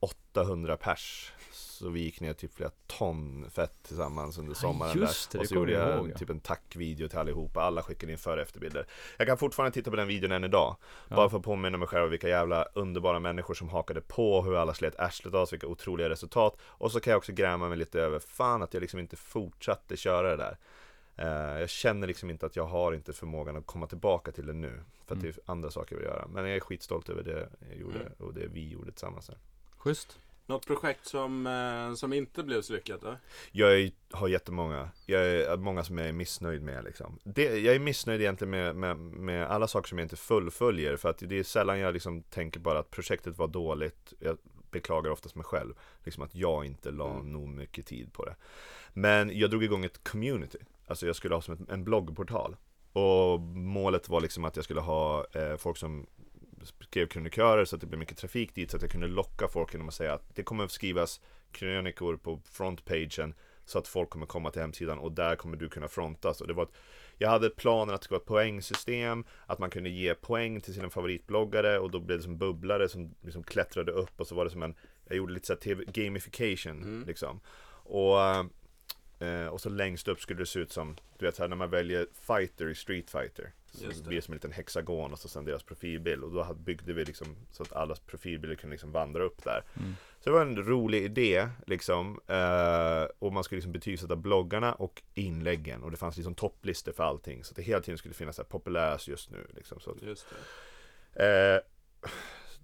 800 pers. Så vi gick ner typ flera ton fett tillsammans under sommaren just det, där. Och så gjorde jag ihåg, ja. typ en tackvideo till allihopa. Alla skickade in före och efterbilder. Jag kan fortfarande titta på den videon än idag. Ja. Bara för att påminna mig själv vilka jävla underbara människor som hakade på, hur alla slet arslet av sig, vilka otroliga resultat. Och så kan jag också gräma mig lite över, fan att jag liksom inte fortsatte köra det där. Eh, jag känner liksom inte att jag har inte förmågan att komma tillbaka till det nu. För att Mm. det är andra saker jag vill göra. Men jag är skitstolt över det jag gjorde Mm. och det vi gjorde tillsammans. Där. Schysst. Något projekt som, eh, som inte blev så lyckat då? Jag är, har jättemånga, jag är många som jag är missnöjd med liksom. det, Jag är missnöjd egentligen med, med, med alla saker som jag inte fullföljer För att det är sällan jag liksom tänker bara att projektet var dåligt Jag beklagar oftast mig själv Liksom att jag inte la Mm. nog mycket tid på det Men jag drog igång ett community Alltså jag skulle ha som ett, en bloggportal Och målet var liksom att jag skulle ha eh, folk som skrev krönikörer så att det blev mycket trafik dit så att jag kunde locka folk genom att säga att det kommer att skrivas krönikor på frontpagen så att folk kommer komma till hemsidan och där kommer du kunna frontas. Och det var ett, jag hade planen att det skulle vara ett poängsystem, att man kunde ge poäng till sina favoritbloggare och då blev det som bubblare som liksom klättrade upp och så var det som en, jag gjorde lite så TV, gamification Mm. liksom. Och, eh, och så längst upp skulle det se ut som, du vet så här, när man väljer fighter i Street Fighter. Det blir som en liten hexagon och så sen deras profilbild och då byggde vi liksom så att allas profilbilder kunde liksom vandra upp där. Mm. Så det var en rolig idé liksom. Eh, och man skulle liksom betygsätta bloggarna och inläggen. Och det fanns liksom topplistor för allting. Så att det hela tiden skulle finnas så här just nu. Liksom. Så att, Just det.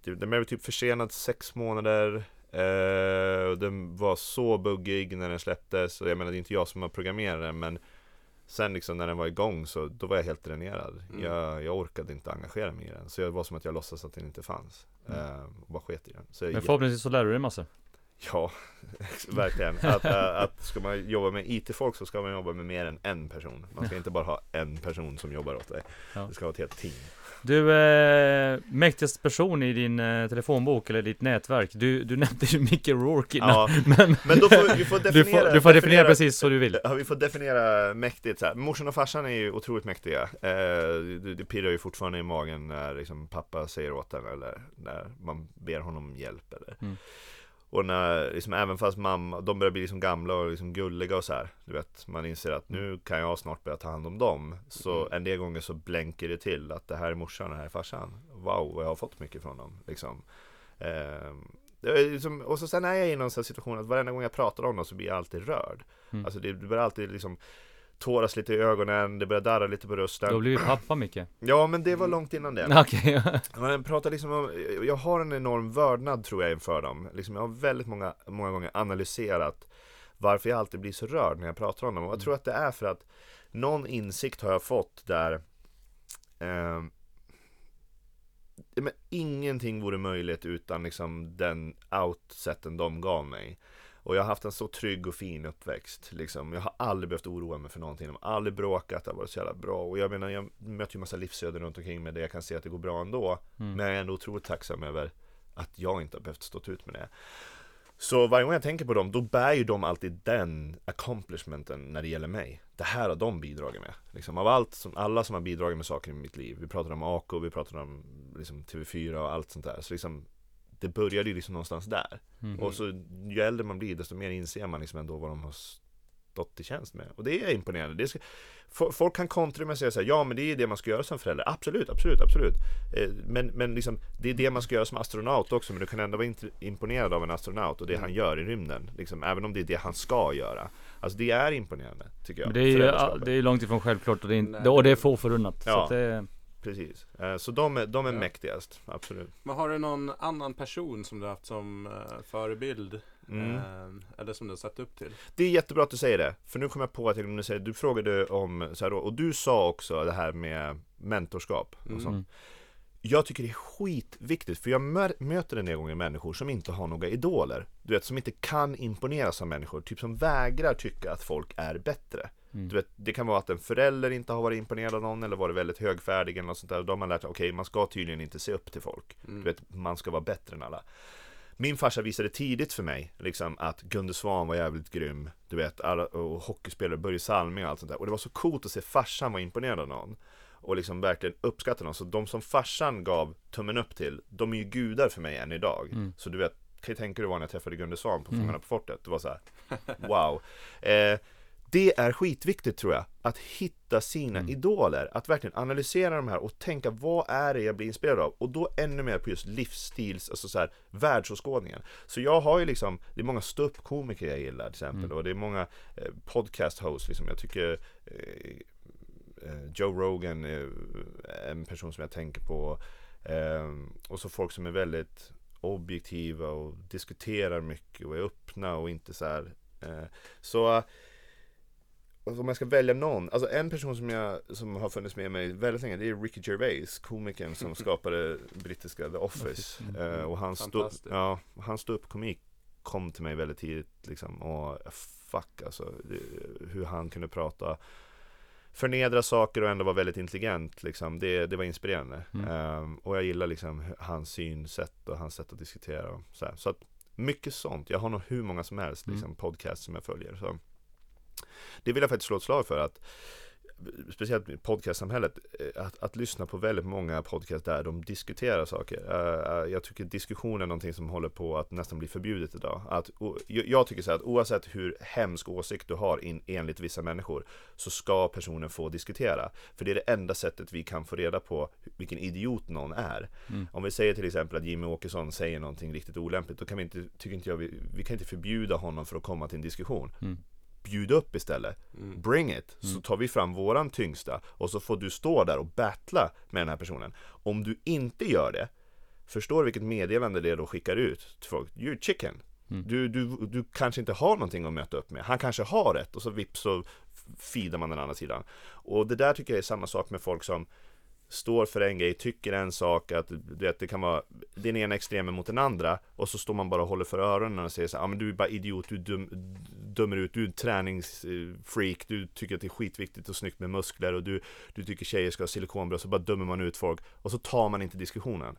eh, den blev typ försenad sex månader. Eh, och den var så buggig när den släpptes. Och jag menar det är inte jag som har programmerat den. Men sen liksom när den var igång så då var jag helt dränerad. Mm. Jag, jag orkade inte engagera mig i den. Så det var som att jag låtsades att den inte fanns. Eh, och bara sket i den. Så jag Men förhoppningsvis så lär du dig massa. Ja, verkligen. Att, äh, att ska man jobba med IT-folk så ska man jobba med mer än en person. Man ska inte bara ha en person som jobbar åt dig. Ja. Det ska vara ett helt team. Du, eh, mäktigaste person i din eh, telefonbok eller ditt nätverk. Du, du nämnde ju Micke Rourke innan. Ja, Men, men då får vi får du definiera. får, du får definiera precis så du vill. Ja, vi får definiera mäktigt så här. Morsan och farsan är ju otroligt mäktiga. Eh, det, det pirrar ju fortfarande i magen när liksom, pappa säger åt en eller när man ber honom om hjälp eller Mm. Och när, liksom, även fast mamma, de börjar bli liksom gamla och liksom gulliga och så här Du vet, man inser att nu kan jag snart börja ta hand om dem Så Mm. en del gånger så blänker det till att det här är morsan och det här är farsan Wow, vad jag har fått mycket från dem liksom är liksom, och så sen är jag i någon sån situation att varenda gång jag pratar om dem så blir jag alltid rörd Mm. Alltså det, det börjar alltid liksom tåras lite i ögonen, det börjar darra lite på rösten. Du har blivit pappa Micke. Ja men det var långt innan det. Okej. Man pratar liksom om, jag har en enorm vördnad tror jag inför dem. Liksom, Jag har väldigt många, många gånger analyserat Varför jag alltid blir så rörd när jag pratar om dem. Och jag tror att det är för att Någon insikt har jag fått där ja, men Ingenting vore möjligt utan liksom den outseten de gav mig och jag har haft en så trygg och fin uppväxt liksom. Jag har aldrig behövt oroa mig för någonting. Jag har aldrig bråkat, det har varit så jävla bra. Och jag menar, jag möter ju massa livsöden runt omkring mig där jag kan se att det går bra ändå. Mm. Men jag är ändå otroligt tacksam över att jag inte har behövt stå ut med det. Så varje gång jag tänker på dem, då bär ju de alltid den accomplishmenten när det gäller mig. Det här har de bidragit med. Liksom, av allt som, alla som har bidragit med saker i mitt liv. Vi pratar om AK, vi pratar om liksom, TV4 och allt sånt där. Så liksom, det började ju liksom någonstans där. Mm. Och så ju äldre man blir desto mer inser man liksom ändå vad de har stått i tjänst med. Och det är imponerande. Det ska, fo- folk kan kontra med att säga så här, ja men det är det man ska göra som förälder. Absolut, absolut, absolut. Eh, men, men liksom, det är det man ska göra som astronaut också. Men du kan ändå vara imponerad av en astronaut och det han gör i rymden. Liksom, även om det är det han ska göra. Alltså det är imponerande, tycker jag. Men det är ju det är långt ifrån självklart och det är, och det är få förunnat. Så Ja. att det, Precis. Eh, så de är, de är Ja. mäktigast, absolut. Men har du någon annan person som du haft som eh, förebild Mm. Eh, eller som du har sett upp till. Det är jättebra att du säger det, för nu kommer jag på att jag glömde säga Du frågade om, så här och du sa också det här med mentorskap och Mm. sånt Jag tycker det är skitviktigt, för jag mö- möter en del gånger människor som inte har några idoler Du vet, som inte kan imponeras av människor, typ som vägrar tycka att folk är bättre Mm. Du vet, det kan vara att en förälder inte har varit imponerad av någon eller varit väldigt högfärdig eller något sånt där. Då har man lärt sig, okej, man ska tydligen inte se upp till folk. Mm. Du vet, man ska vara bättre än alla. Min farsa visade tidigt för mig liksom, att Gunde Svan var jävligt grym. Du vet, alla, och hockeyspelare, Börje Salming och allt sånt där. Och det var så coolt att se farsan vara imponerad av någon. Och liksom verkligen uppskatta någon. Så de som farsan gav tummen upp till, de är ju gudar för mig än idag. Mm. Så du vet, kan ju tänka dig vad när jag träffade Gunde Svan på Mm. Fångarna på fortet. Det var så här, wow. Eh, det är skitviktigt tror jag, att hitta sina Mm. idoler, att verkligen analysera de här och tänka vad är det jag blir inspirerad av? Och då ännu mer på just livsstils, alltså så här, världsåskådningen. Så jag har ju liksom, det är många ståuppkomiker jag gillar till exempel Mm. och det är många eh, podcast hosts liksom. Jag tycker eh, Joe Rogan är en person som jag tänker på. Eh, och så folk som är väldigt objektiva och diskuterar mycket och är öppna och inte så här. Eh, så Alltså om jag ska välja någon, alltså en person som jag, som har funnits med mig väldigt länge, det är Ricky Gervais, komikern som skapade brittiska The Office. Mm. Eh, och han stod, Fantastiskt. ja, han stod upp komik kom till mig väldigt tidigt liksom, och fuck alltså, hur han kunde prata Förnedra saker och ändå vara väldigt intelligent liksom, det, det var inspirerande. Mm. Ehm, och jag gillar liksom hans synsätt och hans sätt att diskutera och så, så att mycket sånt, jag har nog hur många som helst Mm. liksom, podcast som jag följer. Så. Det vill jag faktiskt slå ett slag för att Speciellt i podcastsamhället, eh, att, att lyssna på väldigt många podcast där de diskuterar saker. Eh, eh, jag tycker diskussion är någonting som håller på att nästan bli förbjudet idag. Att, o- jag jag tycker så här att oavsett hur hemsk åsikt du har in, enligt vissa människor så ska personen få diskutera. För det är det enda sättet vi kan få reda på vilken idiot någon är. Mm. Om vi säger till exempel att Jimmy Åkesson säger någonting riktigt olämpligt, då kan vi inte, tycker inte jag, vi, vi kan inte förbjuda honom för att komma till en diskussion. Mm. Bjud upp istället. Mm. Bring it! Så Mm. tar vi fram våran tyngsta och så får du stå där och battla med den här personen. Om du inte gör det, förstår du vilket meddelande det då skickar ut till folk? You're chicken! Mm. Du, du, du kanske inte har någonting att möta upp med. Han kanske har rätt och så vips så feedar man den andra sidan. Och det där tycker jag är samma sak med folk som står för en grej, tycker en sak, att du vet, det kan vara den ena extremen mot den andra och så står man bara och håller för öronen och säger så Ja ah, men du är bara idiot, du dum, dömer ut, du är träningsfreak, du tycker att det är skitviktigt och snyggt med muskler och du, du tycker tjejer ska ha silikonbröst, så bara dömer man ut folk och så tar man inte diskussionen.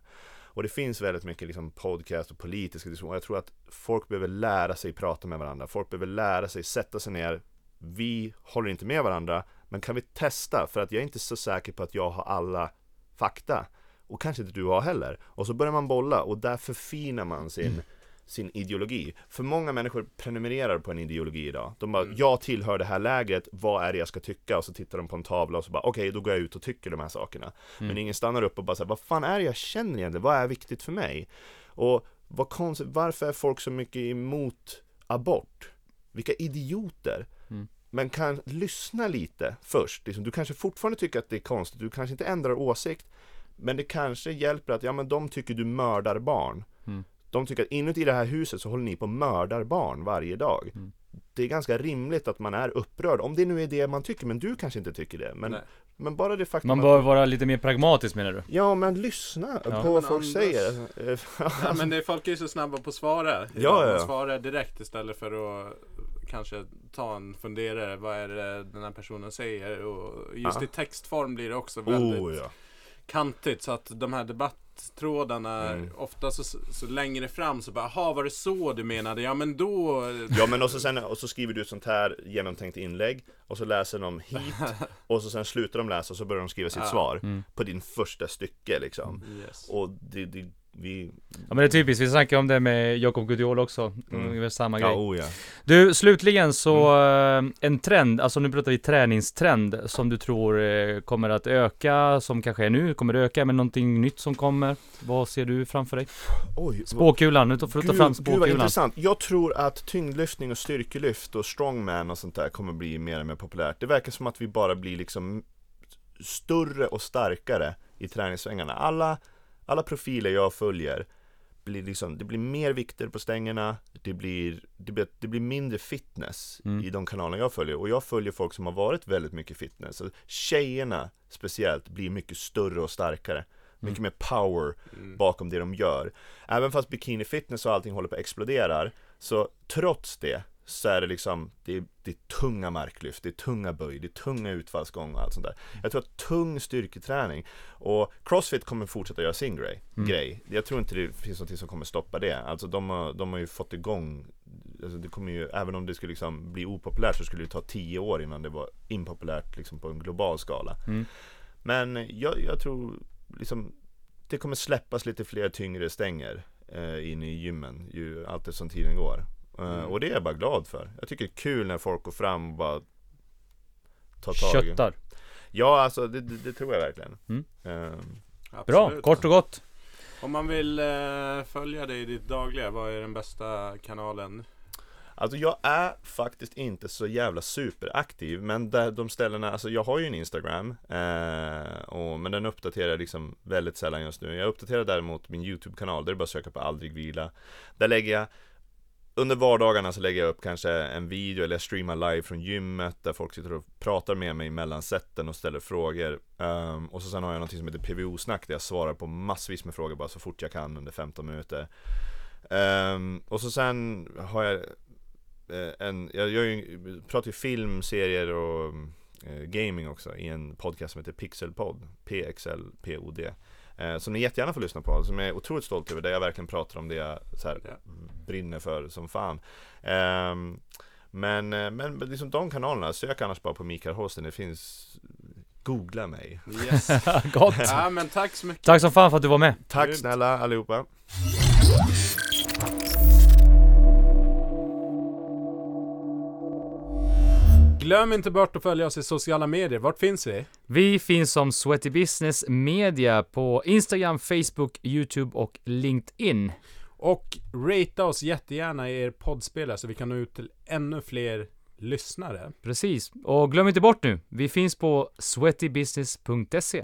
Och det finns väldigt mycket liksom podcast och politiska diskussioner. Jag tror att folk behöver lära sig prata med varandra. Folk behöver lära sig sätta sig ner. Vi håller inte med varandra, men kan vi testa? För att jag är inte så säker på att jag har alla fakta. Och kanske inte du har heller. Och så börjar man bolla och där förfinar man sin, sin ideologi. För många människor prenumererar på en ideologi idag. De bara, Mm. jag tillhör det här lägret, vad är det jag ska tycka? Och så tittar de på en tavla och så bara, okej, då går jag ut och tycker de här sakerna. Men Mm. ingen stannar upp och bara säger, vad fan är det jag känner egentligen? Vad är viktigt för mig? Och vad konstigt, varför är folk så mycket emot abort? Vilka idioter! Men kan lyssna lite först. Liksom, du kanske fortfarande tycker att det är konstigt, du kanske inte ändrar åsikt. Men det kanske hjälper att, ja men de tycker du mördar barn. Mm. De tycker att inuti det här huset så håller ni på och mördar barn varje dag. Mm. Det är ganska rimligt att man är upprörd, om det nu är det man tycker, men du kanske inte tycker det. Men, Nej. men bara det faktum Man att bör vara lite mer pragmatisk menar du? Ja men lyssna Ja. på vad folk Anders- säger. Ja, men det, folk är ju så snabba på att svara. Ja, ja, ja. Man svarar direkt istället för att kanske ta en funderare. Vad är det den här personen säger? Och just Ja. i textform blir det också väldigt oh ja. kantigt. Så att de här debattrådarna, Mm. ofta så, så längre fram så bara, jaha var det så du menade? Ja men då... Ja men och så, sen, och så skriver du ett sånt här genomtänkt inlägg Och så läser de hit Och så sen slutar de läsa och så börjar de skriva sitt Ja. svar Mm. På din första stycke liksom Yes. Och det, det vi Ja men det är typiskt, vi snackade om det med Jakob Gudiol också, Mm. ungefär samma Ja, grej oh ja Du, slutligen så, eh, en trend, alltså nu pratar vi träningstrend som du tror eh, kommer att öka, som kanske är nu, kommer öka, men någonting nytt som kommer Vad ser du framför dig? Oj, Spåkulan, nu får du ta fram Gud, gud vad spåkulan intressant. Jag tror att tyngdlyftning och styrkelyft och strongman och sånt där kommer bli mer och mer populärt. Det verkar som att vi bara blir liksom större och starkare i träningssvängarna. Alla, alla profiler jag följer blir liksom, det blir mer vikter på stängerna, det blir, det blir, det blir mindre fitness Mm. i de kanaler jag följer. Och jag följer folk som har varit väldigt mycket fitness. Så tjejerna speciellt blir mycket större och starkare. Mycket mer power Mm. bakom det de gör. Även fast bikini fitness och allting håller på att explodera, så trots det så är det liksom, det är, det är tunga marklyft, det är tunga böj, det är tunga utfallsgång och allt sånt där. Jag tror att tung styrketräning och Crossfit kommer fortsätta göra sin grej. Mm. grej. Jag tror inte det finns något som kommer stoppa det. Alltså de har, de har ju fått igång Alltså det kommer ju, även om det skulle liksom bli opopulärt så skulle det ta tio år innan det var impopulärt liksom på en global skala. Mm. Men jag, jag tror liksom det kommer släppas lite fler tyngre stänger eh, in i gymmen ju allt som tiden går. Eh, Mm. Och det är jag bara glad för. Jag tycker det är kul när folk går fram och bara tar tag i- Köttar. Ja, alltså det, det, det tror jag verkligen. Mm. Eh, Bra, kort och gott. Om man vill eh, följa dig i ditt dagliga, vad är den bästa kanalen? Alltså jag är faktiskt inte så jävla superaktiv Men där de ställena, alltså jag har ju en Instagram eh, och, Men den uppdaterar jag liksom väldigt sällan just nu Jag uppdaterar däremot min YouTube-kanal Där är det bara att söka på aldrig vila Där lägger jag under vardagarna så lägger jag upp kanske en video eller jag streamar live från gymmet där folk sitter och pratar med mig mellan sätten och ställer frågor. Um, och så sen har jag något som heter PVO-snack där jag svarar på massvis med frågor bara så fort jag kan under 15 minuter. Um, och så sen har jag eh, en, jag, gör ju, pratar ju film, serier och eh, gaming också i en podcast som heter Pixelpod, PXLPOD. Eh, som ni jättegärna får lyssna på, som jag är otroligt stolt över, där jag verkligen pratar om det jag så här, brinner för som fan. Ehm, men, eh, men liksom de kanalerna, sök annars bara på Mikael Håsten, det finns Googla mig. Yes. Gott. ja men tack så mycket. Tack som fan för att du var med. Tack Grymt. snälla allihopa. Glöm inte bort att följa oss i sociala medier. Vart finns vi? Vi finns som Sweaty Business Media på Instagram, Facebook, YouTube och LinkedIn. Och ratea oss jättegärna i er poddspelare så vi kan nå ut till ännu fler lyssnare. Precis. Och glöm inte bort nu, vi finns på sweatybusiness.se.